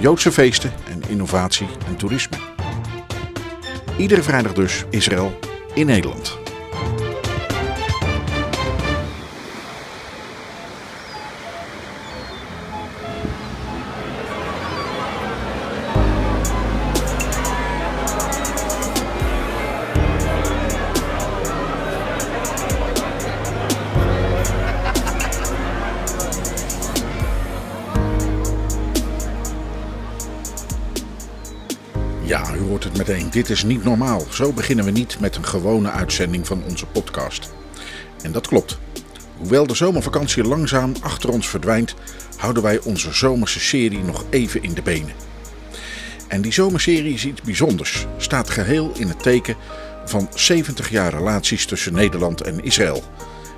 Joodse feesten en innovatie en toerisme. Iedere vrijdag dus Israël in Nederland. Dit is niet normaal. Zo beginnen we niet met een gewone uitzending van onze podcast. En dat klopt. Hoewel de zomervakantie langzaam achter ons verdwijnt, houden wij onze zomerse serie nog even in de benen. En die zomerserie is iets bijzonders. Staat geheel in het teken van 70 jaar relaties tussen Nederland en Israël.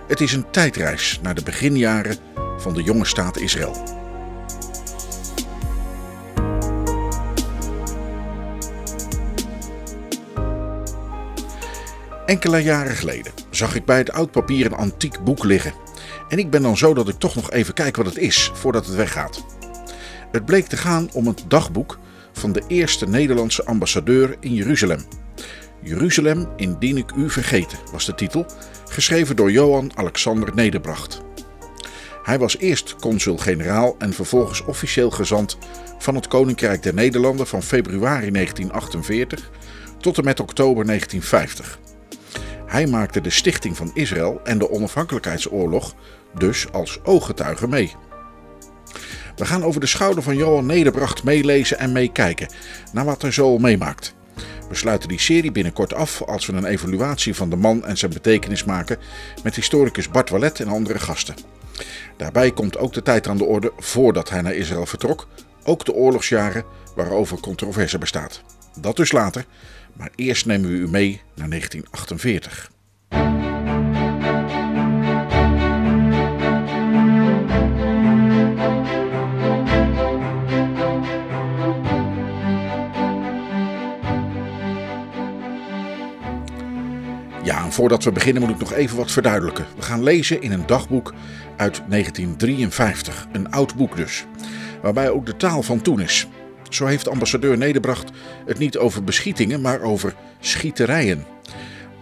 Het is een tijdreis naar de beginjaren van de jonge staat Israël. Enkele jaren geleden zag ik bij het oud papier een antiek boek liggen. En ik ben dan zo dat ik toch nog even kijk wat het is voordat het weggaat. Het bleek te gaan om het dagboek van de eerste Nederlandse ambassadeur in Jeruzalem. Jeruzalem indien ik u vergeten was de titel, geschreven door Johan Alexander Nederbracht. Hij was eerst consul-generaal en vervolgens officieel gezant van het Koninkrijk der Nederlanden van februari 1948 tot en met oktober 1950. Hij maakte de stichting van Israël en de onafhankelijkheidsoorlog dus als ooggetuige mee. We gaan over de schouder van Johan Nederbracht meelezen en meekijken naar wat hij zo meemaakt. We sluiten die serie binnenkort af als we een evaluatie van de man en zijn betekenis maken met historicus Bart Wallet en andere gasten. Daarbij komt ook de tijd aan de orde voordat hij naar Israël vertrok, ook de oorlogsjaren waarover controverse bestaat. Dat dus later, maar eerst nemen we u mee naar 1948. Ja, en voordat we beginnen moet ik nog even wat verduidelijken. We gaan lezen in een dagboek uit 1953, een oud boek dus, waarbij ook de taal van toen is. Zo heeft ambassadeur Nederbracht het niet over beschietingen, maar over schieterijen.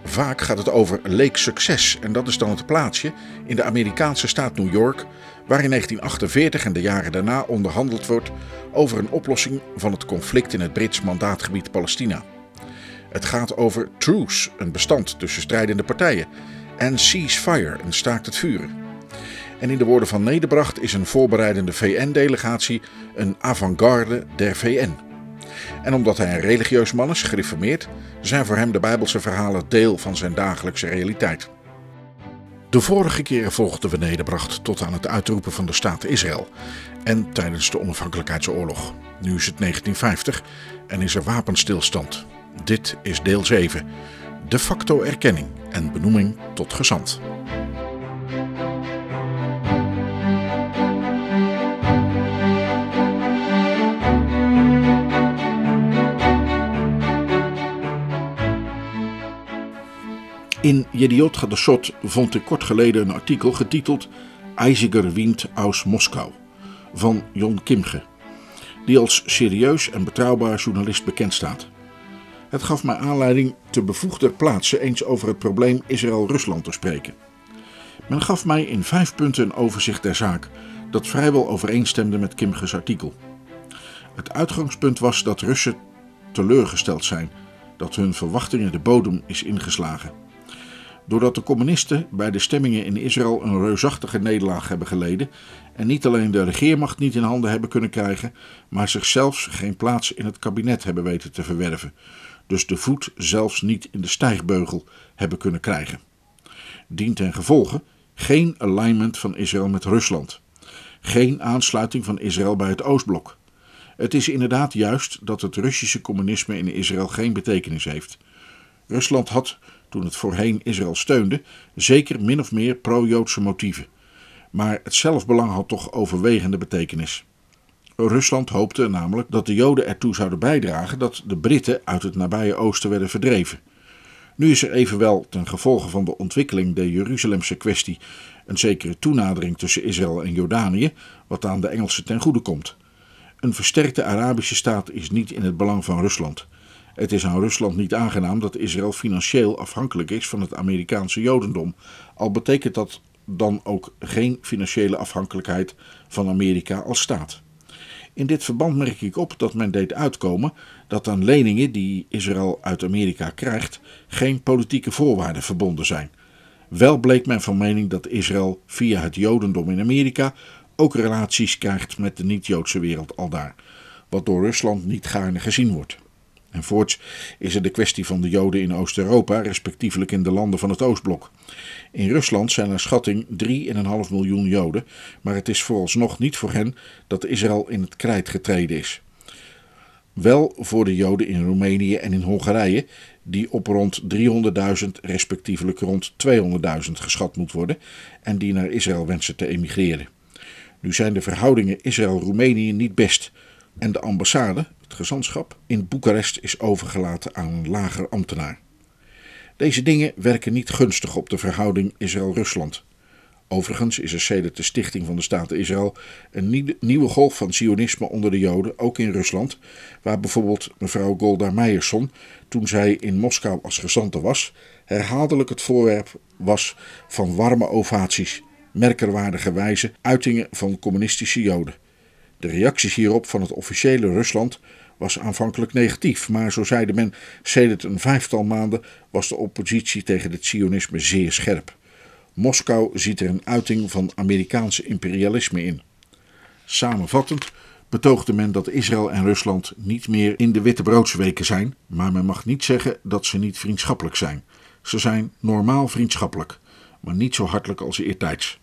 Vaak gaat het over Lake Success en dat is dan het plaatsje in de Amerikaanse staat New York, waar in 1948 en de jaren daarna onderhandeld wordt over een oplossing van het conflict in het Brits mandaatgebied Palestina. Het gaat over truce, een bestand tussen strijdende partijen, en ceasefire, een staakt het vuren. En in de woorden van Nederbracht is een voorbereidende VN-delegatie een avant-garde der VN. En omdat hij een religieus man is, gereformeerd, zijn voor hem de Bijbelse verhalen deel van zijn dagelijkse realiteit. De vorige keren volgden we Nederbracht tot aan het uitroepen van de staat Israël en tijdens de onafhankelijkheidsoorlog. Nu is het 1950 en is er wapenstilstand. Dit is deel 7. De facto erkenning en benoeming tot gezant. In Jediot Hadashot vond ik kort geleden een artikel getiteld IJziger Wind aus Moskou van Jon Kimge, die als serieus en betrouwbaar journalist bekend staat. Het gaf mij aanleiding te bevoegder plaatse eens over het probleem Israël-Rusland te spreken. Men gaf mij in vijf punten een overzicht der zaak dat vrijwel overeenstemde met Kimge's artikel. Het uitgangspunt was dat Russen teleurgesteld zijn dat hun verwachtingen de bodem is ingeslagen. Doordat de communisten bij de stemmingen in Israël een reusachtige nederlaag hebben geleden en niet alleen de regeermacht niet in handen hebben kunnen krijgen, maar zichzelf geen plaats in het kabinet hebben weten te verwerven, dus de voet zelfs niet in de stijgbeugel hebben kunnen krijgen. Dient ten gevolge geen alignment van Israël met Rusland, geen aansluiting van Israël bij het Oostblok Het is inderdaad juist dat het Russische communisme in Israël geen betekenis heeft. Rusland had, toen het voorheen Israël steunde, zeker min of meer pro-Joodse motieven. Maar het zelfbelang had toch overwegende betekenis. Rusland hoopte namelijk dat de Joden ertoe zouden bijdragen dat de Britten uit het nabije oosten werden verdreven. Nu is er evenwel ten gevolge van de ontwikkeling der Jeruzalemse kwestie een zekere toenadering tussen Israël en Jordanië, wat aan de Engelsen ten goede komt. Een versterkte Arabische staat is niet in het belang van Rusland. Het is aan Rusland niet aangenaam dat Israël financieel afhankelijk is van het Amerikaanse Jodendom, al betekent dat dan ook geen financiële afhankelijkheid van Amerika als staat. In dit verband merk ik op dat men deed uitkomen dat aan leningen die Israël uit Amerika krijgt geen politieke voorwaarden verbonden zijn. Wel bleek men van mening dat Israël via het Jodendom in Amerika ook relaties krijgt met de niet-Joodse wereld aldaar, wat door Rusland niet gaarne gezien wordt. En voorts is er de kwestie van de Joden in Oost-Europa, respectievelijk in de landen van het Oostblok. In Rusland zijn er schatting 3,5 miljoen Joden, maar het is vooralsnog niet voor hen dat Israël in het krijt getreden is. Wel voor de Joden in Roemenië en in Hongarije, die op rond 300.000, respectievelijk rond 200.000 geschat moet worden en die naar Israël wensen te emigreren. Nu zijn de verhoudingen Israël-Roemenië niet best en de ambassade, het gezantschap, in Boekarest is overgelaten aan een lager ambtenaar. Deze dingen werken niet gunstig op de verhouding Israël-Rusland. Overigens is er sedert de stichting van de Staten Israël een nieuwe golf van sionisme onder de Joden, ook in Rusland, waar bijvoorbeeld mevrouw Golda Meierson, toen zij in Moskou als gezante was, herhaaldelijk het voorwerp was van warme ovaties, merkerwaardige wijze uitingen van communistische Joden. De reacties hierop van het officiële Rusland was aanvankelijk negatief, maar zo zeide men, sedert een vijftal maanden was de oppositie tegen het sionisme zeer scherp. Moskou ziet er een uiting van Amerikaanse imperialisme in. Samenvattend betoogde men dat Israël en Rusland niet meer in de wittebroodsweken zijn, maar men mag niet zeggen dat ze niet vriendschappelijk zijn. Ze zijn normaal vriendschappelijk, maar niet zo hartelijk als eertijds.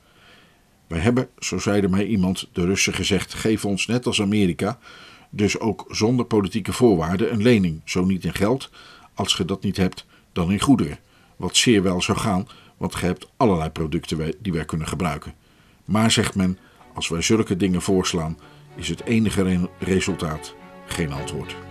Wij hebben, zo zeide mij iemand, de Russen gezegd: geef ons net als Amerika, dus ook zonder politieke voorwaarden, een lening, zo niet in geld, als ge dat niet hebt, dan in goederen. Wat zeer wel zou gaan, want ge hebt allerlei producten die wij kunnen gebruiken. Maar zegt men, als wij zulke dingen voorslaan, is het enige resultaat geen antwoord.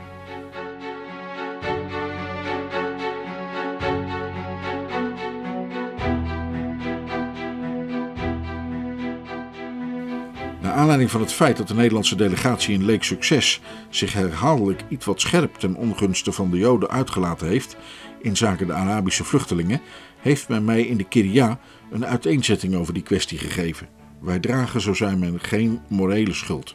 Aanleiding van het feit dat de Nederlandse delegatie in Leek Succes zich herhaaldelijk iets wat scherp ten ongunste van de Joden uitgelaten heeft in zaken de Arabische vluchtelingen, heeft men mij in de Kiria een uiteenzetting over die kwestie gegeven. Wij dragen, zo zijn men, geen morele schuld.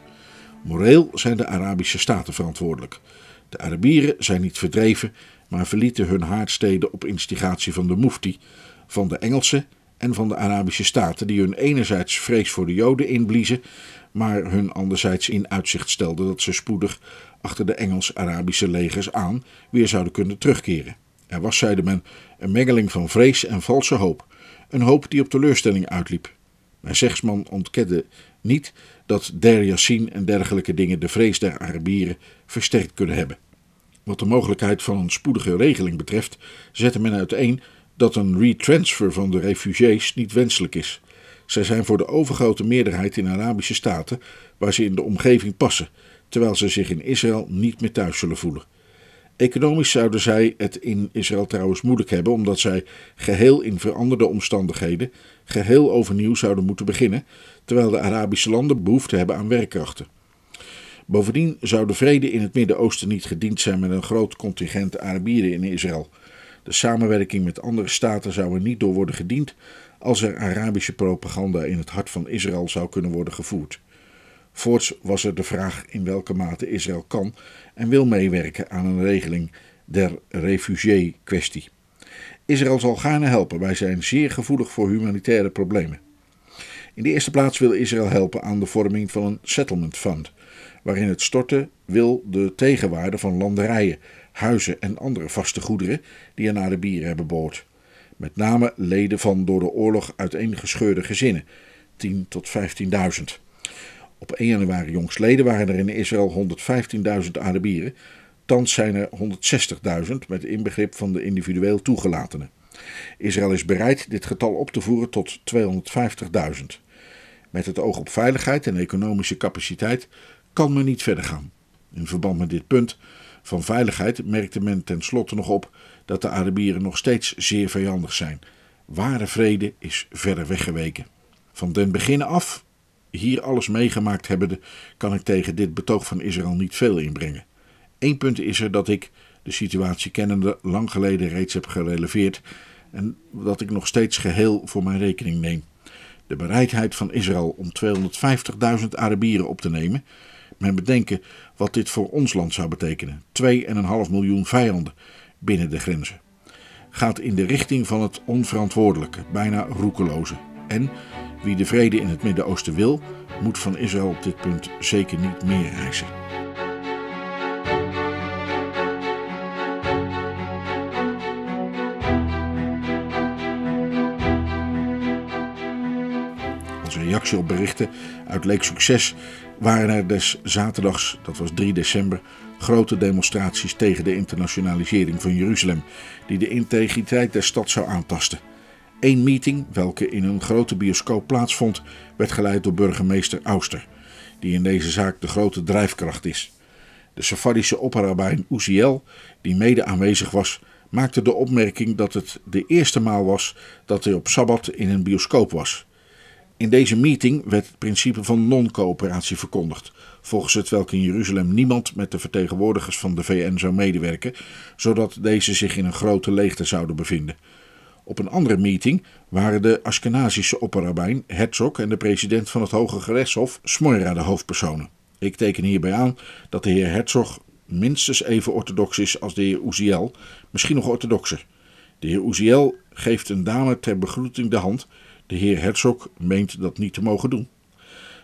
Moreel zijn de Arabische staten verantwoordelijk. De Arabieren zijn niet verdreven, maar verlieten hun haardsteden op instigatie van de Mufti, van de Engelsen en van de Arabische staten, die hun enerzijds vrees voor de Joden inbliezen, maar hun anderzijds in uitzicht stelden dat ze spoedig achter de Engels-Arabische legers aan weer zouden kunnen terugkeren. Er was, zeide men, een mengeling van vrees en valse hoop, een hoop die op teleurstelling uitliep. Mijn zegsman ontkende niet dat Der Yassin en dergelijke dingen de vrees der Arabieren versterkt kunnen hebben. Wat de mogelijkheid van een spoedige regeling betreft, zette men uiteen dat een retransfer van de refugees niet wenselijk is. Zij zijn voor de overgrote meerderheid in Arabische staten waar ze in de omgeving passen, terwijl ze zich in Israël niet meer thuis zullen voelen. Economisch zouden zij het in Israël trouwens moeilijk hebben, omdat zij geheel in veranderde omstandigheden geheel overnieuw zouden moeten beginnen, terwijl de Arabische landen behoefte hebben aan werkkrachten. Bovendien zou de vrede in het Midden-Oosten niet gediend zijn met een groot contingent Arabieren in Israël. De samenwerking met andere staten zou er niet door worden gediend als er Arabische propaganda in het hart van Israël zou kunnen worden gevoerd. Voorts was er de vraag in welke mate Israël kan en wil meewerken aan een regeling der refugié-kwestie. Israël zal gaarne helpen, wij zijn zeer gevoelig voor humanitaire problemen. In de eerste plaats wil Israël helpen aan de vorming van een settlement fund, waarin het storten wil de tegenwaarde van landerijen, huizen en andere vaste goederen die aan Arabieren hebben boord. Met name leden van door de oorlog uiteengescheurde gezinnen, 10 tot 15.000. Op 1 januari jongstleden waren er in Israël 115.000 Arabieren. Thans zijn er 160.000 met inbegrip van de individueel toegelatenen. Israël is bereid dit getal op te voeren tot 250.000. Met het oog op veiligheid en economische capaciteit kan men niet verder gaan. In verband met dit punt van veiligheid merkte men tenslotte nog op dat de Arabieren nog steeds zeer vijandig zijn. Ware vrede is verder weggeweken. Van den beginnen af, hier alles meegemaakt hebbende, kan ik tegen dit betoog van Israël niet veel inbrengen. Eén punt is er dat ik, de situatie kennende, lang geleden reeds heb gereleveerd en dat ik nog steeds geheel voor mijn rekening neem. De bereidheid van Israël om 250.000 Arabieren op te nemen. Men bedenken wat dit voor ons land zou betekenen: 2,5 miljoen vijanden binnen de grenzen. Gaat in de richting van het onverantwoordelijke, bijna roekeloze. En wie de vrede in het Midden-Oosten wil, moet van Israël op dit punt zeker niet meer reizen. Reactie op berichten uit Leek Succes waren er des zaterdags, dat was 3 december, grote demonstraties tegen de internationalisering van Jeruzalem, die de integriteit der stad zou aantasten. Eén meeting, welke in een grote bioscoop plaatsvond, werd geleid door burgemeester Auster, die in deze zaak de grote drijfkracht is. De Safadische opperrabijn Uziel, die mede aanwezig was, maakte de opmerking dat het de eerste maal was dat hij op sabbat in een bioscoop was. In deze meeting werd het principe van non-coöperatie verkondigd, volgens het welk in Jeruzalem niemand met de vertegenwoordigers van de VN zou medewerken, zodat deze zich in een grote leegte zouden bevinden. Op een andere meeting waren de Ashkenazische opperrabijn Herzog en de president van het Hoge Gerechtshof Smoira de hoofdpersonen. Ik teken hierbij aan dat de heer Herzog minstens even orthodox is als de heer Uziel, misschien nog orthodoxer. De heer Uziel geeft een dame ter begroeting de hand. De heer Herzog meent dat niet te mogen doen.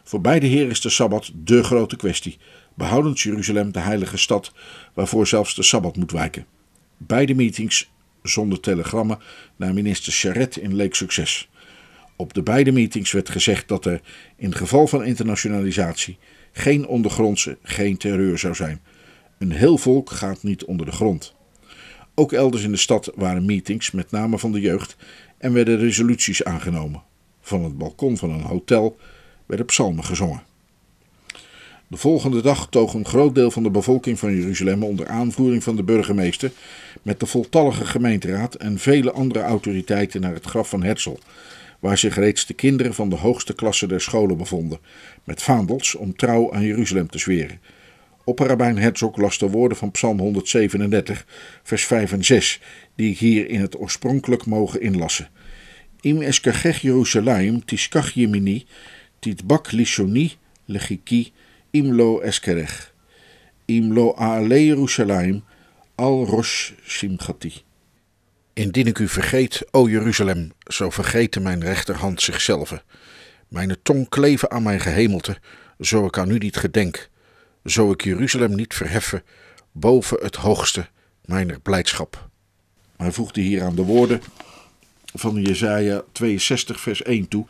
Voor beide heren is de Sabbat dé grote kwestie. Behoudend Jeruzalem de heilige stad, waarvoor zelfs de Sabbat moet wijken. Beide meetings zonder telegrammen naar minister Charette in leek succes. Op de beide meetings werd gezegd dat er in geval van internationalisatie geen ondergrondse, geen terreur zou zijn. Een heel volk gaat niet onder de grond. Ook elders in de stad waren meetings, met name van de jeugd, en werden resoluties aangenomen. Van het balkon van een hotel werden psalmen gezongen. De volgende dag toog een groot deel van de bevolking van Jeruzalem onder aanvoering van de burgemeester met de voltallige gemeenteraad en vele andere autoriteiten naar het graf van Herzl, waar zich reeds de kinderen van de hoogste klasse der scholen bevonden, met vaandels om trouw aan Jeruzalem te zweren. Opperrabijn Herzog las de woorden van Psalm 137, vers 5 en 6, die ik hier in het oorspronkelijk mogen inlassen. Im eskachech Jeruzalem, tiskach yemini, titbak lishoni, legiki, imlo eskerech. Imlo aale Jeruzalem, al rosh simchati. Indien ik u vergeet, o Jeruzalem, zo vergeten mijn rechterhand zichzelf. Mijn tong kleven aan mijn gehemelte, zo ik aan u niet gedenk. Zo ik Jeruzalem niet verheffen boven het hoogste mijner blijdschap. Hij voegde hier aan de woorden van Jesaja 62 vers 1 toe.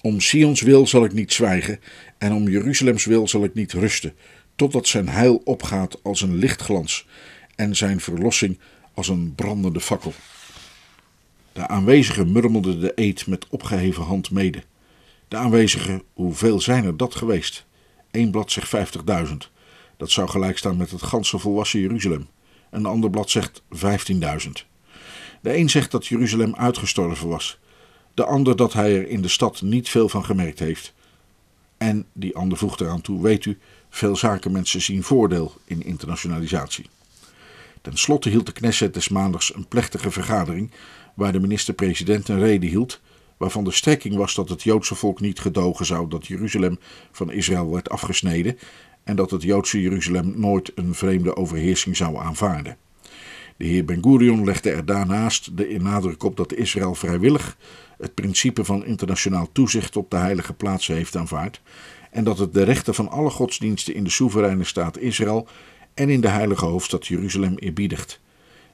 Om Sions wil zal ik niet zwijgen en om Jeruzalems wil zal ik niet rusten, totdat zijn heil opgaat als een lichtglans en zijn verlossing als een brandende fakkel. De aanwezigen murmelden de eed met opgeheven hand mede. De aanwezigen, hoeveel zijn er dat geweest? Eén blad zegt vijftigduizend. Dat zou gelijk staan met het ganse volwassen Jeruzalem. Een ander blad zegt vijftienduizend. De een zegt dat Jeruzalem uitgestorven was. De ander dat hij er in de stad niet veel van gemerkt heeft. En die ander voegt eraan toe, weet u, veel zakenmensen zien voordeel in internationalisatie. Ten slotte hield de Knesset des maandags een plechtige vergadering waar de minister-president een reden hield waarvan de strekking was dat het Joodse volk niet gedogen zou dat Jeruzalem van Israël werd afgesneden en dat het Joodse Jeruzalem nooit een vreemde overheersing zou aanvaarden. De heer Ben Gurion legde er daarnaast de nadruk op dat Israël vrijwillig het principe van internationaal toezicht op de heilige plaatsen heeft aanvaard en dat het de rechten van alle godsdiensten in de soevereine staat Israël en in de heilige hoofdstad Jeruzalem eerbiedigt.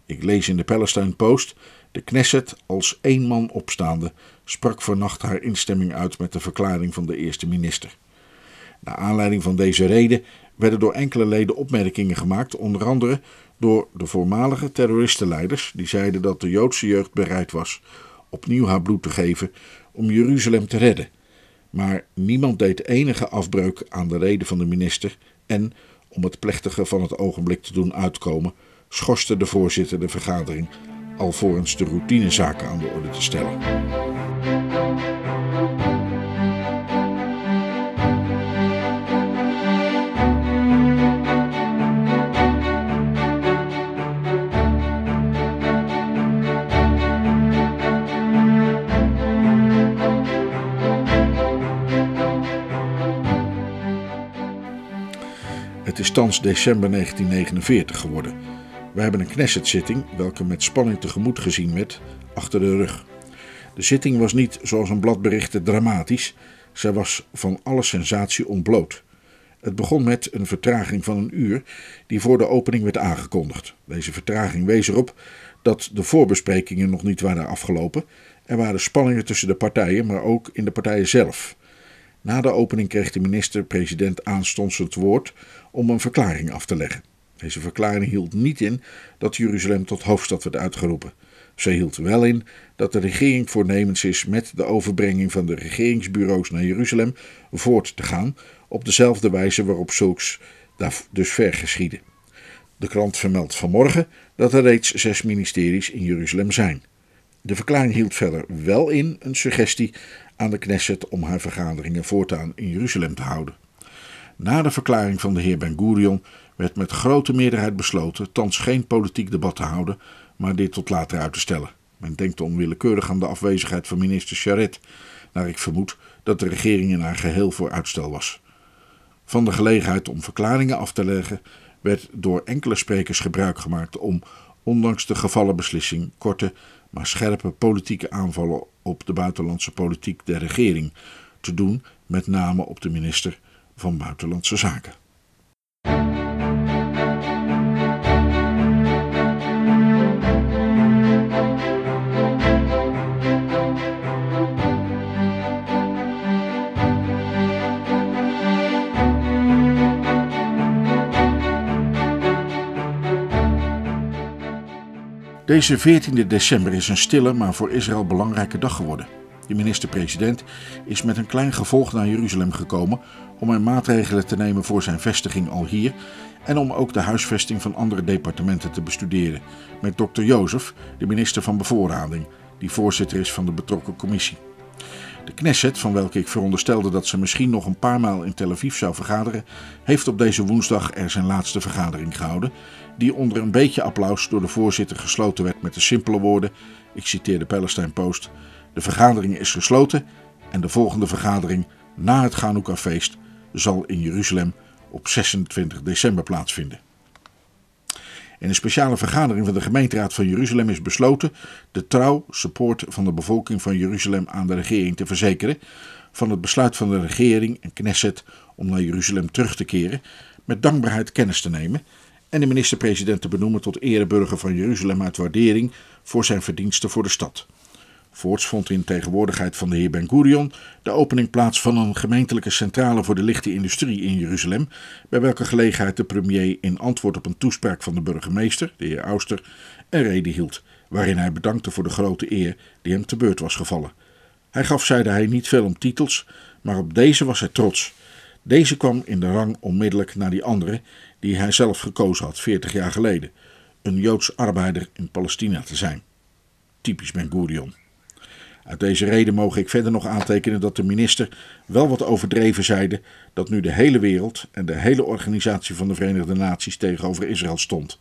Ik lees in de Palestine Post: de Knesset, als één man opstaande, sprak vannacht haar instemming uit met de verklaring van de eerste minister. Naar aanleiding van deze reden werden door enkele leden opmerkingen gemaakt, onder andere door de voormalige terroristenleiders, die zeiden dat de Joodse jeugd bereid was opnieuw haar bloed te geven om Jeruzalem te redden. Maar niemand deed enige afbreuk aan de reden van de minister en, om het plechtige van het ogenblik te doen uitkomen, schorste de voorzitter de vergadering alvorens de routinezaken aan de orde te stellen. Is thans december 1949 geworden. We hebben een Knesset-zitting, welke met spanning tegemoet gezien werd, achter de rug. De zitting was niet, zoals een blad berichtte, dramatisch. Zij was van alle sensatie ontbloot. Het begon met een vertraging van een uur, die voor de opening werd aangekondigd. Deze vertraging wees erop dat de voorbesprekingen nog niet waren afgelopen. Er waren spanningen tussen de partijen, maar ook in de partijen zelf. Na de opening kreeg de minister-president aanstonds het woord om een verklaring af te leggen. Deze verklaring hield niet in dat Jeruzalem tot hoofdstad werd uitgeroepen. Ze hield wel in dat de regering voornemens is met de overbrenging van de regeringsbureaus naar Jeruzalem voort te gaan op dezelfde wijze waarop zulks dus ver geschiedde. De krant vermeldt vanmorgen dat er reeds zes ministeries in Jeruzalem zijn. De verklaring hield verder wel in een suggestie aan de Knesset om haar vergaderingen voortaan in Jeruzalem te houden. Na de verklaring van de heer Ben Gurion werd met grote meerderheid besloten thans geen politiek debat te houden, maar dit tot later uit te stellen. Men denkt onwillekeurig aan de afwezigheid van minister Charette, naar ik vermoed dat de regering in haar geheel voor uitstel was. Van de gelegenheid om verklaringen af te leggen werd door enkele sprekers gebruik gemaakt om, ondanks de gevallen beslissing, korte maar scherpe politieke aanvallen op de buitenlandse politiek der regering te doen, met name op de minister van Buitenlandse Zaken. Deze 14 december is een stille, maar voor Israël belangrijke dag geworden. De minister-president is met een klein gevolg naar Jeruzalem gekomen om er maatregelen te nemen voor zijn vestiging al hier en om ook de huisvesting van andere departementen te bestuderen, met dokter Jozef, de minister van Bevoorrading, die voorzitter is van de betrokken commissie. De Knesset, van welke ik veronderstelde dat ze misschien nog een paar maal in Tel Aviv zou vergaderen, heeft op deze woensdag er zijn laatste vergadering gehouden, die onder een beetje applaus door de voorzitter gesloten werd met de simpele woorden, ik citeer de Palestine Post, de vergadering is gesloten en de volgende vergadering na het Chanukka-feest zal in Jeruzalem op 26 december plaatsvinden. In een speciale vergadering van de gemeenteraad van Jeruzalem is besloten de trouw support van de bevolking van Jeruzalem aan de regering te verzekeren van het besluit van de regering en Knesset om naar Jeruzalem terug te keren, met dankbaarheid kennis te nemen en de minister-president te benoemen tot ereburger van Jeruzalem uit waardering voor zijn verdiensten voor de stad. Voorts vond in tegenwoordigheid van de heer Ben Gurion de opening plaats van een gemeentelijke centrale voor de lichte industrie in Jeruzalem, bij welke gelegenheid de premier in antwoord op een toespraak van de burgemeester, de heer Auster, een reden hield, waarin hij bedankte voor de grote eer die hem te beurt was gevallen. Hij gaf, zeide hij, niet veel om titels, maar op deze was hij trots. Deze kwam in de rang onmiddellijk na die andere, die hij zelf gekozen had, veertig jaar geleden, een Joods arbeider in Palestina te zijn. Typisch Ben Gurion. Uit deze reden mogen ik verder nog aantekenen dat de minister wel wat overdreven zeide dat nu de hele wereld en de hele organisatie van de Verenigde Naties tegenover Israël stond.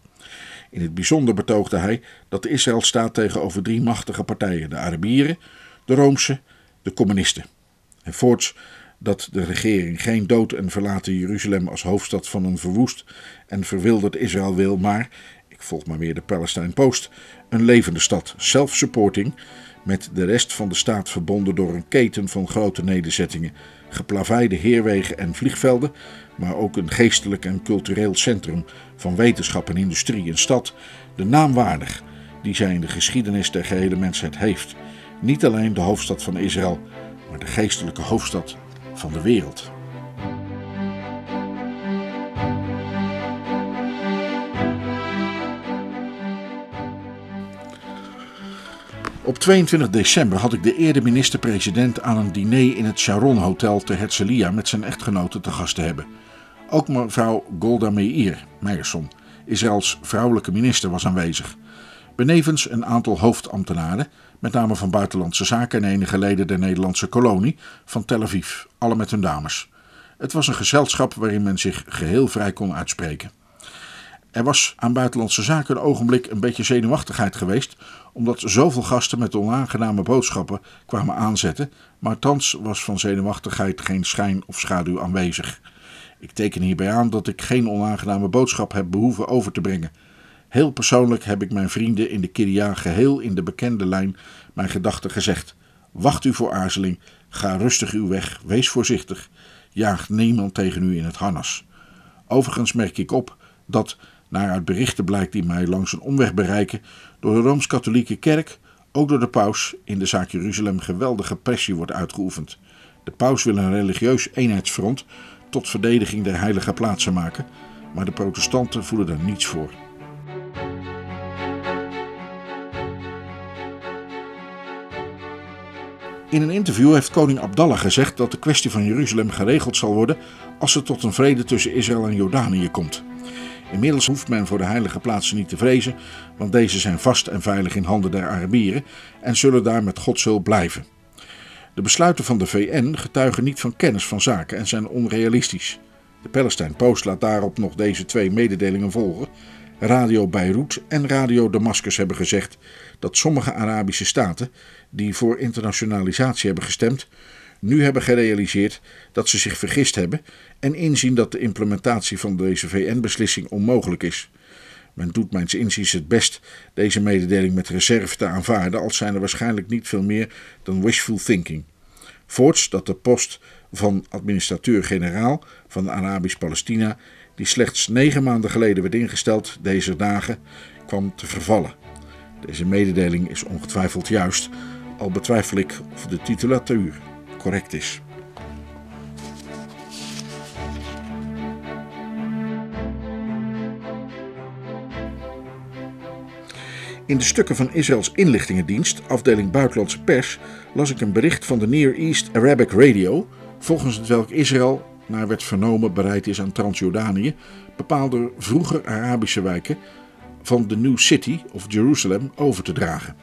In het bijzonder betoogde hij dat Israël staat tegenover drie machtige partijen: de Arabieren, de Roomse, de communisten. En voorts dat de regering geen dood en verlaten Jeruzalem als hoofdstad van een verwoest en verwilderd Israël wil, maar, ik volg maar weer de Palestine Post, een levende stad, self-supporting, met de rest van de staat verbonden door een keten van grote nederzettingen, geplaveide heerwegen en vliegvelden, maar ook een geestelijk en cultureel centrum van wetenschap en industrie, een stad, de naam waardig die zij in de geschiedenis der gehele mensheid heeft. Niet alleen de hoofdstad van Israël, maar de geestelijke hoofdstad van de wereld. Op 22 december had ik de eerder minister-president aan een diner in het Sharon Hotel te Herzliya met zijn echtgenote te gast te hebben. Ook mevrouw Golda Meir, Meijerson, Israëls vrouwelijke minister, was aanwezig. Benevens een aantal hoofdambtenaren, met name van Buitenlandse Zaken en enige leden der Nederlandse kolonie van Tel Aviv, alle met hun dames. Het was een gezelschap waarin men zich geheel vrij kon uitspreken. Er was aan Buitenlandse Zaken een ogenblik een beetje zenuwachtigheid geweest, omdat zoveel gasten met onaangename boodschappen kwamen aanzetten, maar thans was van zenuwachtigheid geen schijn of schaduw aanwezig. Ik teken hierbij aan dat ik geen onaangename boodschap heb behoeven over te brengen. Heel persoonlijk heb ik mijn vrienden in de Kiria geheel in de bekende lijn mijn gedachten gezegd. Wacht u voor aarzeling, ga rustig uw weg, wees voorzichtig, jaag niemand tegen u in het harnas. Overigens merk ik op dat, naar uit berichten blijkt die mij langs een omweg bereiken, door de Rooms-Katholieke Kerk, ook door de paus, in de zaak Jeruzalem geweldige pressie wordt uitgeoefend. De paus wil een religieus eenheidsfront tot verdediging der heilige plaatsen maken, maar de protestanten voelen daar niets voor. In een interview heeft koning Abdallah gezegd dat de kwestie van Jeruzalem geregeld zal worden als er tot een vrede tussen Israël en Jordanië komt. Inmiddels hoeft men voor de heilige plaatsen niet te vrezen, want deze zijn vast en veilig in handen der Arabieren en zullen daar met Gods hulp blijven. De besluiten van de VN getuigen niet van kennis van zaken en zijn onrealistisch. De Palestine Post laat daarop nog deze twee mededelingen volgen. Radio Beirut en Radio Damascus hebben gezegd dat sommige Arabische staten die voor internationalisatie hebben gestemd, nu hebben gerealiseerd dat ze zich vergist hebben en inzien dat de implementatie van deze VN-beslissing onmogelijk is. Men doet mijns inziens het best deze mededeling met reserve te aanvaarden, als zijn er waarschijnlijk niet veel meer dan wishful thinking. Voorts dat de post van administrateur-generaal van Arabisch-Palestina, die slechts negen maanden geleden werd ingesteld, deze dagen kwam te vervallen. Deze mededeling is ongetwijfeld juist, al betwijfel ik of de titulatuur correct is. In de stukken van Israëls inlichtingendienst, afdeling Buitenlandse Pers, las ik een bericht van de Near East Arabic Radio, volgens het welk Israël, naar werd vernomen, bereid is aan Transjordanië bepaalde vroeger Arabische wijken van de New City of Jeruzalem over te dragen,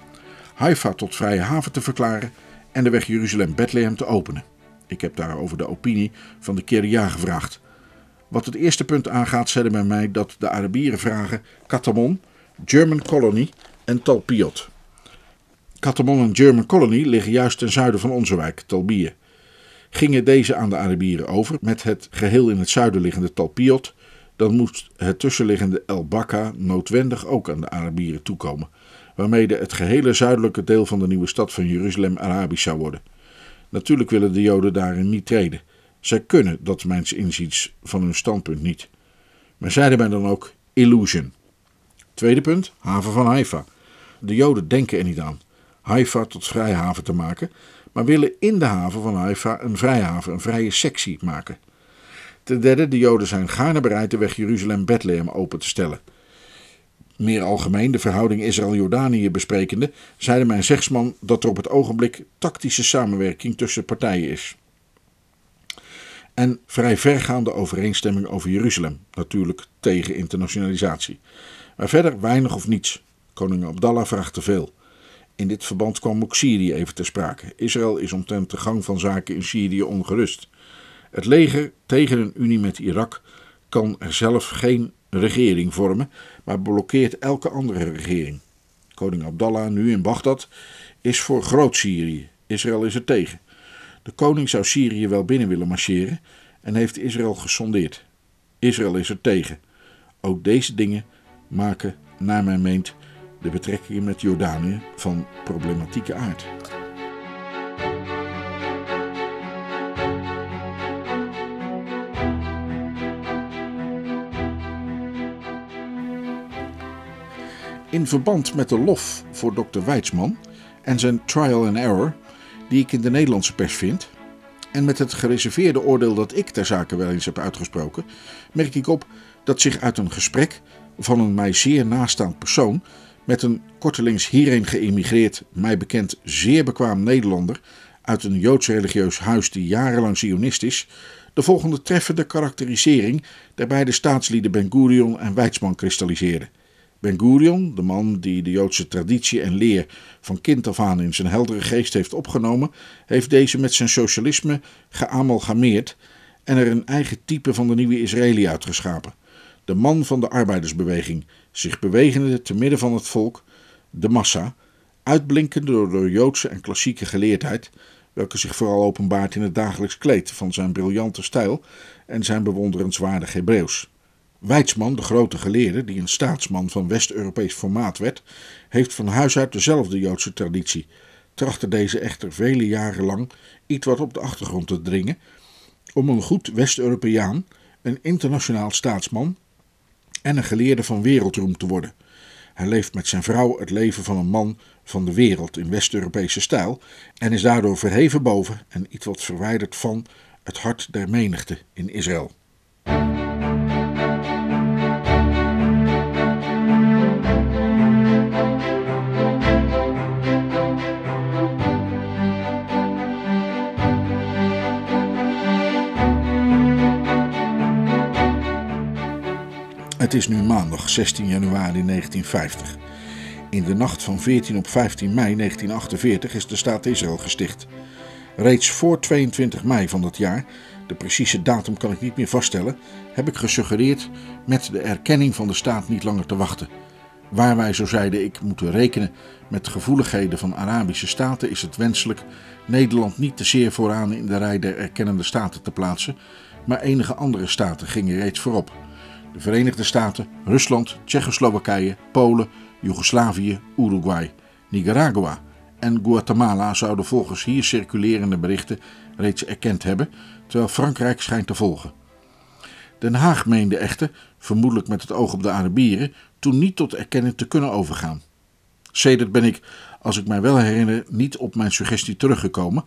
Haifa tot vrije haven te verklaren en de weg Jeruzalem-Bethlehem te openen. Ik heb daarover de opinie van de Keria gevraagd. Wat het eerste punt aangaat, zeiden men mij dat de Arabieren vragen Katamon, German Colony en Talpiot. Katamon en German Colony liggen juist ten zuiden van onze wijk, Talbië. Gingen deze aan de Arabieren over met het geheel in het zuiden liggende Talpiot, dan moest het tussenliggende El Bakka noodwendig ook aan de Arabieren toekomen, waarmee het gehele zuidelijke deel van de nieuwe stad van Jeruzalem Arabisch zou worden. Natuurlijk willen de Joden daarin niet treden. Zij kunnen dat mijns inziens van hun standpunt niet. Maar zeiden mij dan ook illusion. Tweede punt, haven van Haifa. De Joden denken er niet aan Haifa tot vrijhaven te maken, maar willen in de haven van Haifa een vrijhaven, een vrije sectie maken. Ten derde, de Joden zijn gaarne bereid de weg Jeruzalem-Bethlehem open te stellen. Meer algemeen, de verhouding Israël-Jordanië besprekende, zeide mijn zegsman dat er op het ogenblik tactische samenwerking tussen partijen is. En vrij vergaande overeenstemming over Jeruzalem, natuurlijk tegen internationalisatie. Maar verder weinig of niets. Koning Abdallah vraagt te veel. In dit verband kwam ook Syrië even ter sprake. Israël is omtrent de gang van zaken in Syrië ongerust. Het leger tegen een unie met Irak kan er zelf geen regering vormen, maar blokkeert elke andere regering. Koning Abdallah, nu in Bagdad, is voor Groot-Syrië. Israël is er tegen. De koning zou Syrië wel binnen willen marcheren en heeft Israël gesondeerd. Israël is er tegen. Ook deze dingen maken, naar mijn meent, de betrekkingen met Jordanië van problematieke aard. In verband met de lof voor dokter Weidsman en zijn trial and error, die ik in de Nederlandse pers vind, en met het gereserveerde oordeel dat ik ter zake wel eens heb uitgesproken, merk ik op dat zich uit een gesprek van een mij zeer nastaand persoon Met een kortelings hierheen geëmigreerd, mij bekend zeer bekwaam Nederlander uit een Joods religieus huis die jarenlang Zionist is, de volgende treffende karakterisering der beide staatslieden Ben Gurion en Weizmann kristalliseerde. Ben Gurion, de man die de Joodse traditie en leer van kind af aan in zijn heldere geest heeft opgenomen, heeft deze met zijn socialisme geamalgameerd en er een eigen type van de nieuwe Israëli uitgeschapen. De man van de arbeidersbeweging, zich bewegende te midden van het volk, de massa, uitblinkende door de Joodse en klassieke geleerdheid, welke zich vooral openbaart in het dagelijks kleed van zijn briljante stijl en zijn bewonderenswaardig Hebreeuws. Weizmann, de grote geleerde, die een staatsman van West-Europees formaat werd, heeft van huis uit dezelfde Joodse traditie, trachtte deze echter vele jaren lang iets wat op de achtergrond te dringen, om een goed West-Europeaan, een internationaal staatsman en een geleerde van wereldroem te worden. Hij leeft met zijn vrouw het leven van een man van de wereld in West-Europese stijl en is daardoor verheven boven en iets wat verwijderd van het hart der menigte in Israël. Het is nu maandag 16 januari 1950. In de nacht van 14 op 15 mei 1948 is de staat Israël gesticht. Reeds voor 22 mei van dat jaar, de precieze datum kan ik niet meer vaststellen, heb ik gesuggereerd met de erkenning van de staat niet langer te wachten. Waar wij, zo zeide ik, moeten rekenen met de gevoeligheden van Arabische staten, is het wenselijk Nederland niet te zeer vooraan in de rij der erkennende staten te plaatsen, maar enige andere staten gingen reeds voorop de Verenigde Staten, Rusland, Tsjechoslowakije, Polen, Joegoslavië, Uruguay, Nicaragua en Guatemala zouden volgens hier circulerende berichten reeds erkend hebben, terwijl Frankrijk schijnt te volgen. Den Haag meende echter, vermoedelijk met het oog op de Arabieren, toen niet tot erkenning te kunnen overgaan. Sedert ben ik, als ik mij wel herinner, niet op mijn suggestie teruggekomen,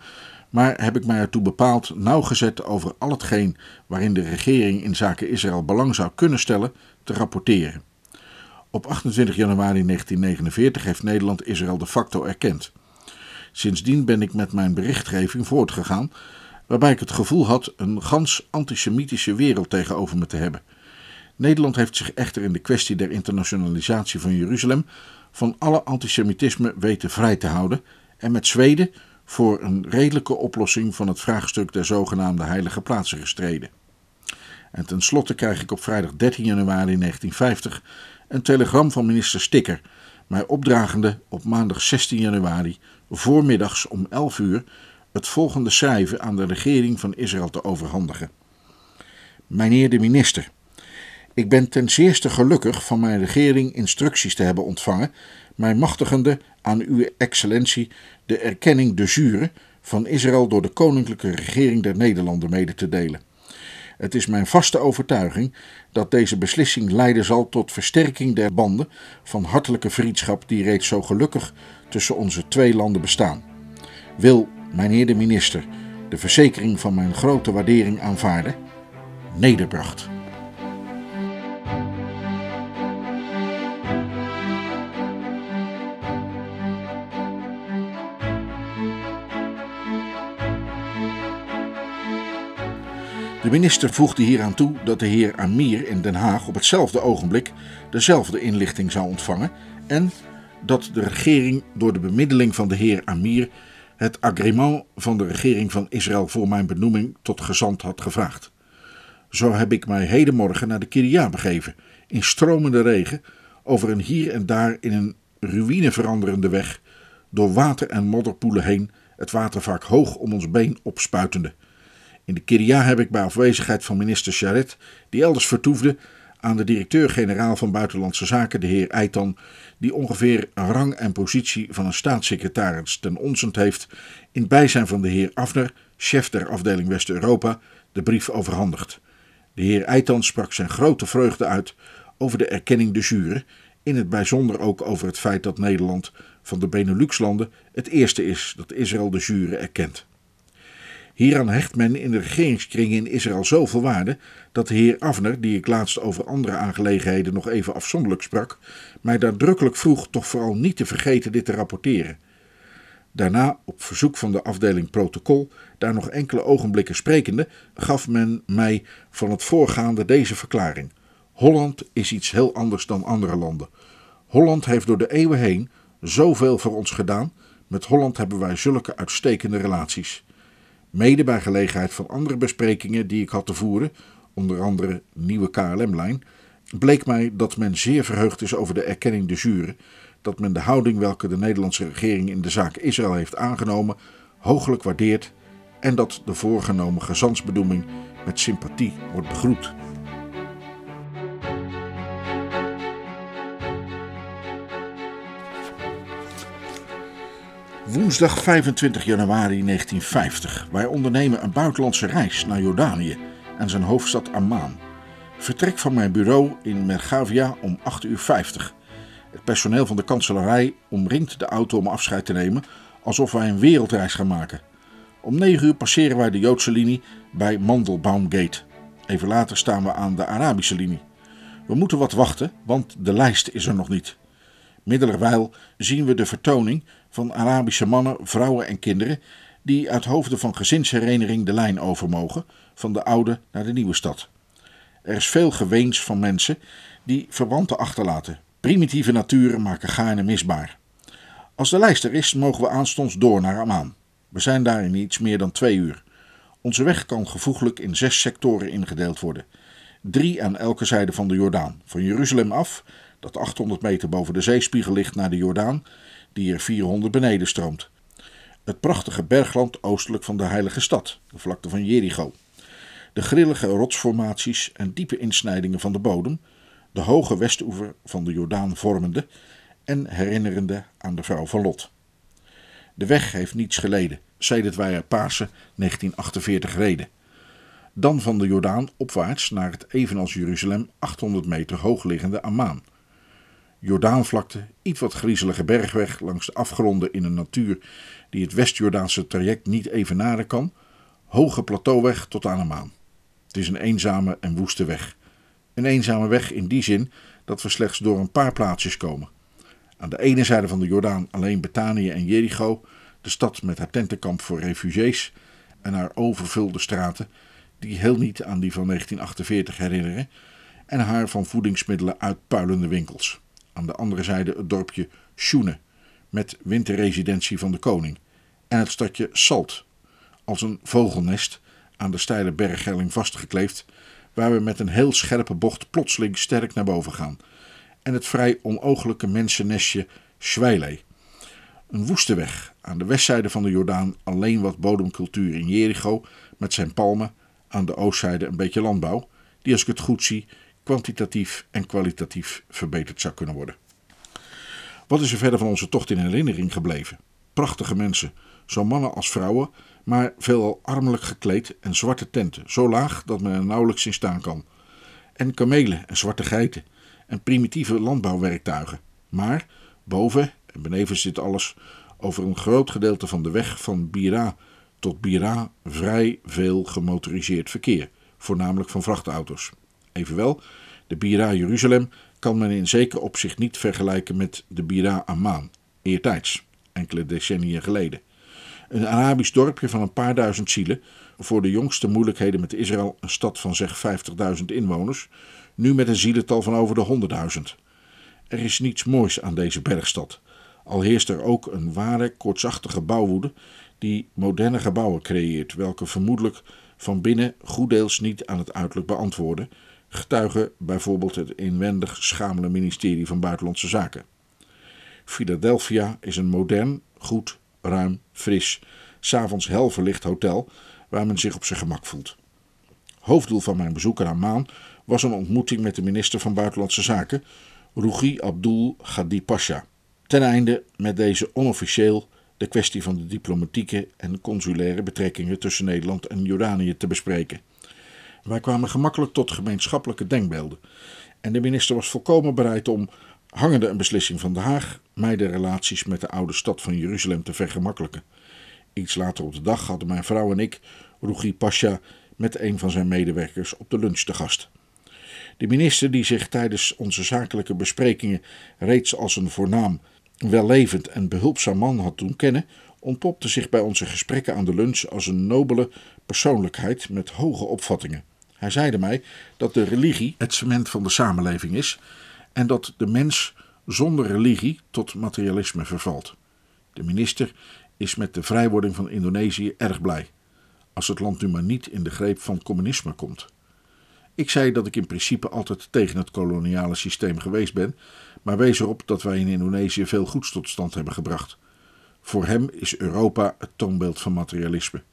maar heb ik mij ertoe bepaald nauwgezet over al hetgeen waarin de regering in zaken Israël belang zou kunnen stellen te rapporteren. Op 28 januari 1949 heeft Nederland Israël de facto erkend. Sindsdien ben ik met mijn berichtgeving voortgegaan, waarbij ik het gevoel had een gans antisemitische wereld tegenover me te hebben. Nederland heeft zich echter in de kwestie der internationalisatie van Jeruzalem van alle antisemitisme weten vrij te houden en met Zweden voor een redelijke oplossing van het vraagstuk der zogenaamde heilige plaatsen gestreden. En tenslotte krijg ik op vrijdag 13 januari 1950 een telegram van minister Stikker, mij opdragende op maandag 16 januari voormiddags om 11 uur het volgende schrijven aan de regering van Israël te overhandigen. Mijnheer de minister, ik ben ten zeerste gelukkig van mijn regering instructies te hebben ontvangen, mij machtigende aan uw excellentie de erkenning de jure van Israël door de koninklijke regering der Nederlanden mede te delen. Het is mijn vaste overtuiging dat deze beslissing leiden zal tot versterking der banden van hartelijke vriendschap die reeds zo gelukkig tussen onze twee landen bestaan. Wil, mijnheer de minister, de verzekering van mijn grote waardering aanvaarden? Nederbracht. De minister voegde hieraan toe dat de heer Amir in Den Haag op hetzelfde ogenblik dezelfde inlichting zou ontvangen en dat de regering door de bemiddeling van de heer Amir het agreement van de regering van Israël voor mijn benoeming tot gezant had gevraagd. Zo heb ik mij hedenmorgen naar de Kiria begeven, in stromende regen, over een hier en daar in een ruïne veranderende weg, door water en modderpoelen heen, het water vaak hoog om ons been opspuitende. In de Kiria heb ik bij afwezigheid van minister Charet, die elders vertoefde, aan de directeur-generaal van Buitenlandse Zaken, de heer Eitan, die ongeveer rang en positie van een staatssecretaris ten onzent heeft, in bijzijn van de heer Afner, chef der afdeling West-Europa, de brief overhandigd. De heer Eitan sprak zijn grote vreugde uit over de erkenning de jure, in het bijzonder ook over het feit dat Nederland van de Benelux-landen het eerste is dat Israël de jure erkent. Hieraan hecht men in de regeringskringen in Israël zoveel waarde dat de heer Avner, die ik laatst over andere aangelegenheden nog even afzonderlijk sprak, mij nadrukkelijk vroeg toch vooral niet te vergeten dit te rapporteren. Daarna, op verzoek van de afdeling protocol, daar nog enkele ogenblikken sprekende, gaf men mij van het voorgaande deze verklaring. Holland is iets heel anders dan andere landen. Holland heeft door de eeuwen heen zoveel voor ons gedaan. Met Holland hebben wij zulke uitstekende relaties. Mede bij gelegenheid van andere besprekingen die ik had te voeren, onder andere nieuwe KLM-lijn, bleek mij dat men zeer verheugd is over de erkenning de jure, dat men de houding welke de Nederlandse regering in de zaak Israël heeft aangenomen hooglijk waardeert en dat de voorgenomen gezantsbedoeling met sympathie wordt begroet. Woensdag 25 januari 1950. Wij ondernemen een buitenlandse reis naar Jordanië en zijn hoofdstad Amman. Vertrek van mijn bureau in Mergavia om 8.50 uur. Het personeel van de kanselarij omringt de auto om afscheid te nemen, alsof wij een wereldreis gaan maken. Om 9 uur passeren wij de Joodse linie bij Mandelbaumgate. Even later staan we aan de Arabische linie. We moeten wat wachten, want de lijst is er nog niet. Middelerwijl zien we de vertoning van Arabische mannen, vrouwen en kinderen die uit hoofden van gezinshereniging de lijn over mogen van de oude naar de nieuwe stad. Er is veel geweens van mensen die verwanten achterlaten. Primitieve naturen maken gaarne misbaar. Als de lijst er is, mogen we aanstonds door naar Amman. We zijn daar in iets meer dan twee uur. Onze weg kan gevoeglijk in zes sectoren ingedeeld worden. Drie aan elke zijde van de Jordaan. Van Jeruzalem af, dat 800 meter boven de zeespiegel ligt, naar de Jordaan, die er 400 beneden stroomt. Het prachtige bergland oostelijk van de heilige stad, de vlakte van Jericho. De grillige rotsformaties en diepe insnijdingen van de bodem, de hoge westoever van de Jordaan vormende en herinnerende aan de vrouw van Lot. De weg heeft niets geleden, sedert wij er Pasen 1948 reden. Dan van de Jordaan opwaarts naar het evenals Jeruzalem 800 meter hoog liggende Ammaan. Jordaanvlakte, iets wat griezelige bergweg langs de afgronden in een natuur die het West-Jordaanse traject niet evenaren kan, hoge plateauweg tot aan Ammaan. Het is een eenzame en woeste weg. Een eenzame weg in die zin dat we slechts door een paar plaatsjes komen. Aan de ene zijde van de Jordaan alleen Betanië en Jericho, de stad met haar tentenkamp voor refugees en haar overvulde straten, die heel niet aan die van 1948 herinneren, en haar van voedingsmiddelen uitpuilende winkels. Aan de andere zijde het dorpje Schoene, met winterresidentie van de koning, en het stadje Salt, als een vogelnest aan de steile berghelling vastgekleefd, waar we met een heel scherpe bocht plotseling sterk naar boven gaan, en het vrij onooglijke mensennestje Schweiley. Een woeste weg, aan de westzijde van de Jordaan alleen wat bodemcultuur in Jericho met zijn palmen, aan de oostzijde een beetje landbouw, die als ik het goed zie kwantitatief en kwalitatief verbeterd zou kunnen worden. Wat is er verder van onze tocht in herinnering gebleven? Prachtige mensen, zo mannen als vrouwen, maar veelal armelijk gekleed en zwarte tenten, zo laag dat men er nauwelijks in staan kan. En kamelen en zwarte geiten en primitieve landbouwwerktuigen. Maar boven en benevens dit alles over een groot gedeelte van de weg van Bira tot Bira vrij veel gemotoriseerd verkeer, voornamelijk van vrachtauto's. Evenwel, de Bira Jeruzalem kan men in zeker opzicht niet vergelijken met de Bira Amman, eertijds, enkele decennia geleden. Een Arabisch dorpje van een paar duizend zielen, voor de jongste moeilijkheden met Israël een stad van zeg 50.000 inwoners, nu met een zielental van over de 100.000. Er is niets moois aan deze bergstad, al heerst er ook een ware kortsachtige bouwwoede die moderne gebouwen creëert, welke vermoedelijk van binnen goeddeels niet aan het uiterlijk beantwoorden, getuigen bijvoorbeeld het inwendig schamele ministerie van Buitenlandse Zaken. Philadelphia is een modern, goed, ruim, fris, s'avonds hel verlicht hotel waar men zich op zijn gemak voelt. Hoofddoel van mijn bezoek aan Maan was een ontmoeting met de minister van Buitenlandse Zaken, Rugi Abdul Ghadi Pasha. Ten einde met deze onofficieel de kwestie van de diplomatieke en consulaire betrekkingen tussen Nederland en Jordanië te bespreken. Wij kwamen gemakkelijk tot gemeenschappelijke denkbeelden. En de minister was volkomen bereid om, hangende een beslissing van Den Haag, mij de relaties met de oude stad van Jeruzalem te vergemakkelijken. Iets later op de dag hadden mijn vrouw en ik Rugi Pasha met een van zijn medewerkers op de lunch te gast. De minister, die zich tijdens onze zakelijke besprekingen reeds als een voornaam, wellevend en behulpzaam man had doen kennen, ontpopte zich bij onze gesprekken aan de lunch als een nobele persoonlijkheid met hoge opvattingen. Hij zeide mij dat de religie het cement van de samenleving is en dat de mens zonder religie tot materialisme vervalt. De minister is met de vrijwording van Indonesië erg blij, als het land nu maar niet in de greep van communisme komt. Ik zei dat ik in principe altijd tegen het koloniale systeem geweest ben, maar wees erop dat wij in Indonesië veel goeds tot stand hebben gebracht. Voor hem is Europa het toonbeeld van materialisme.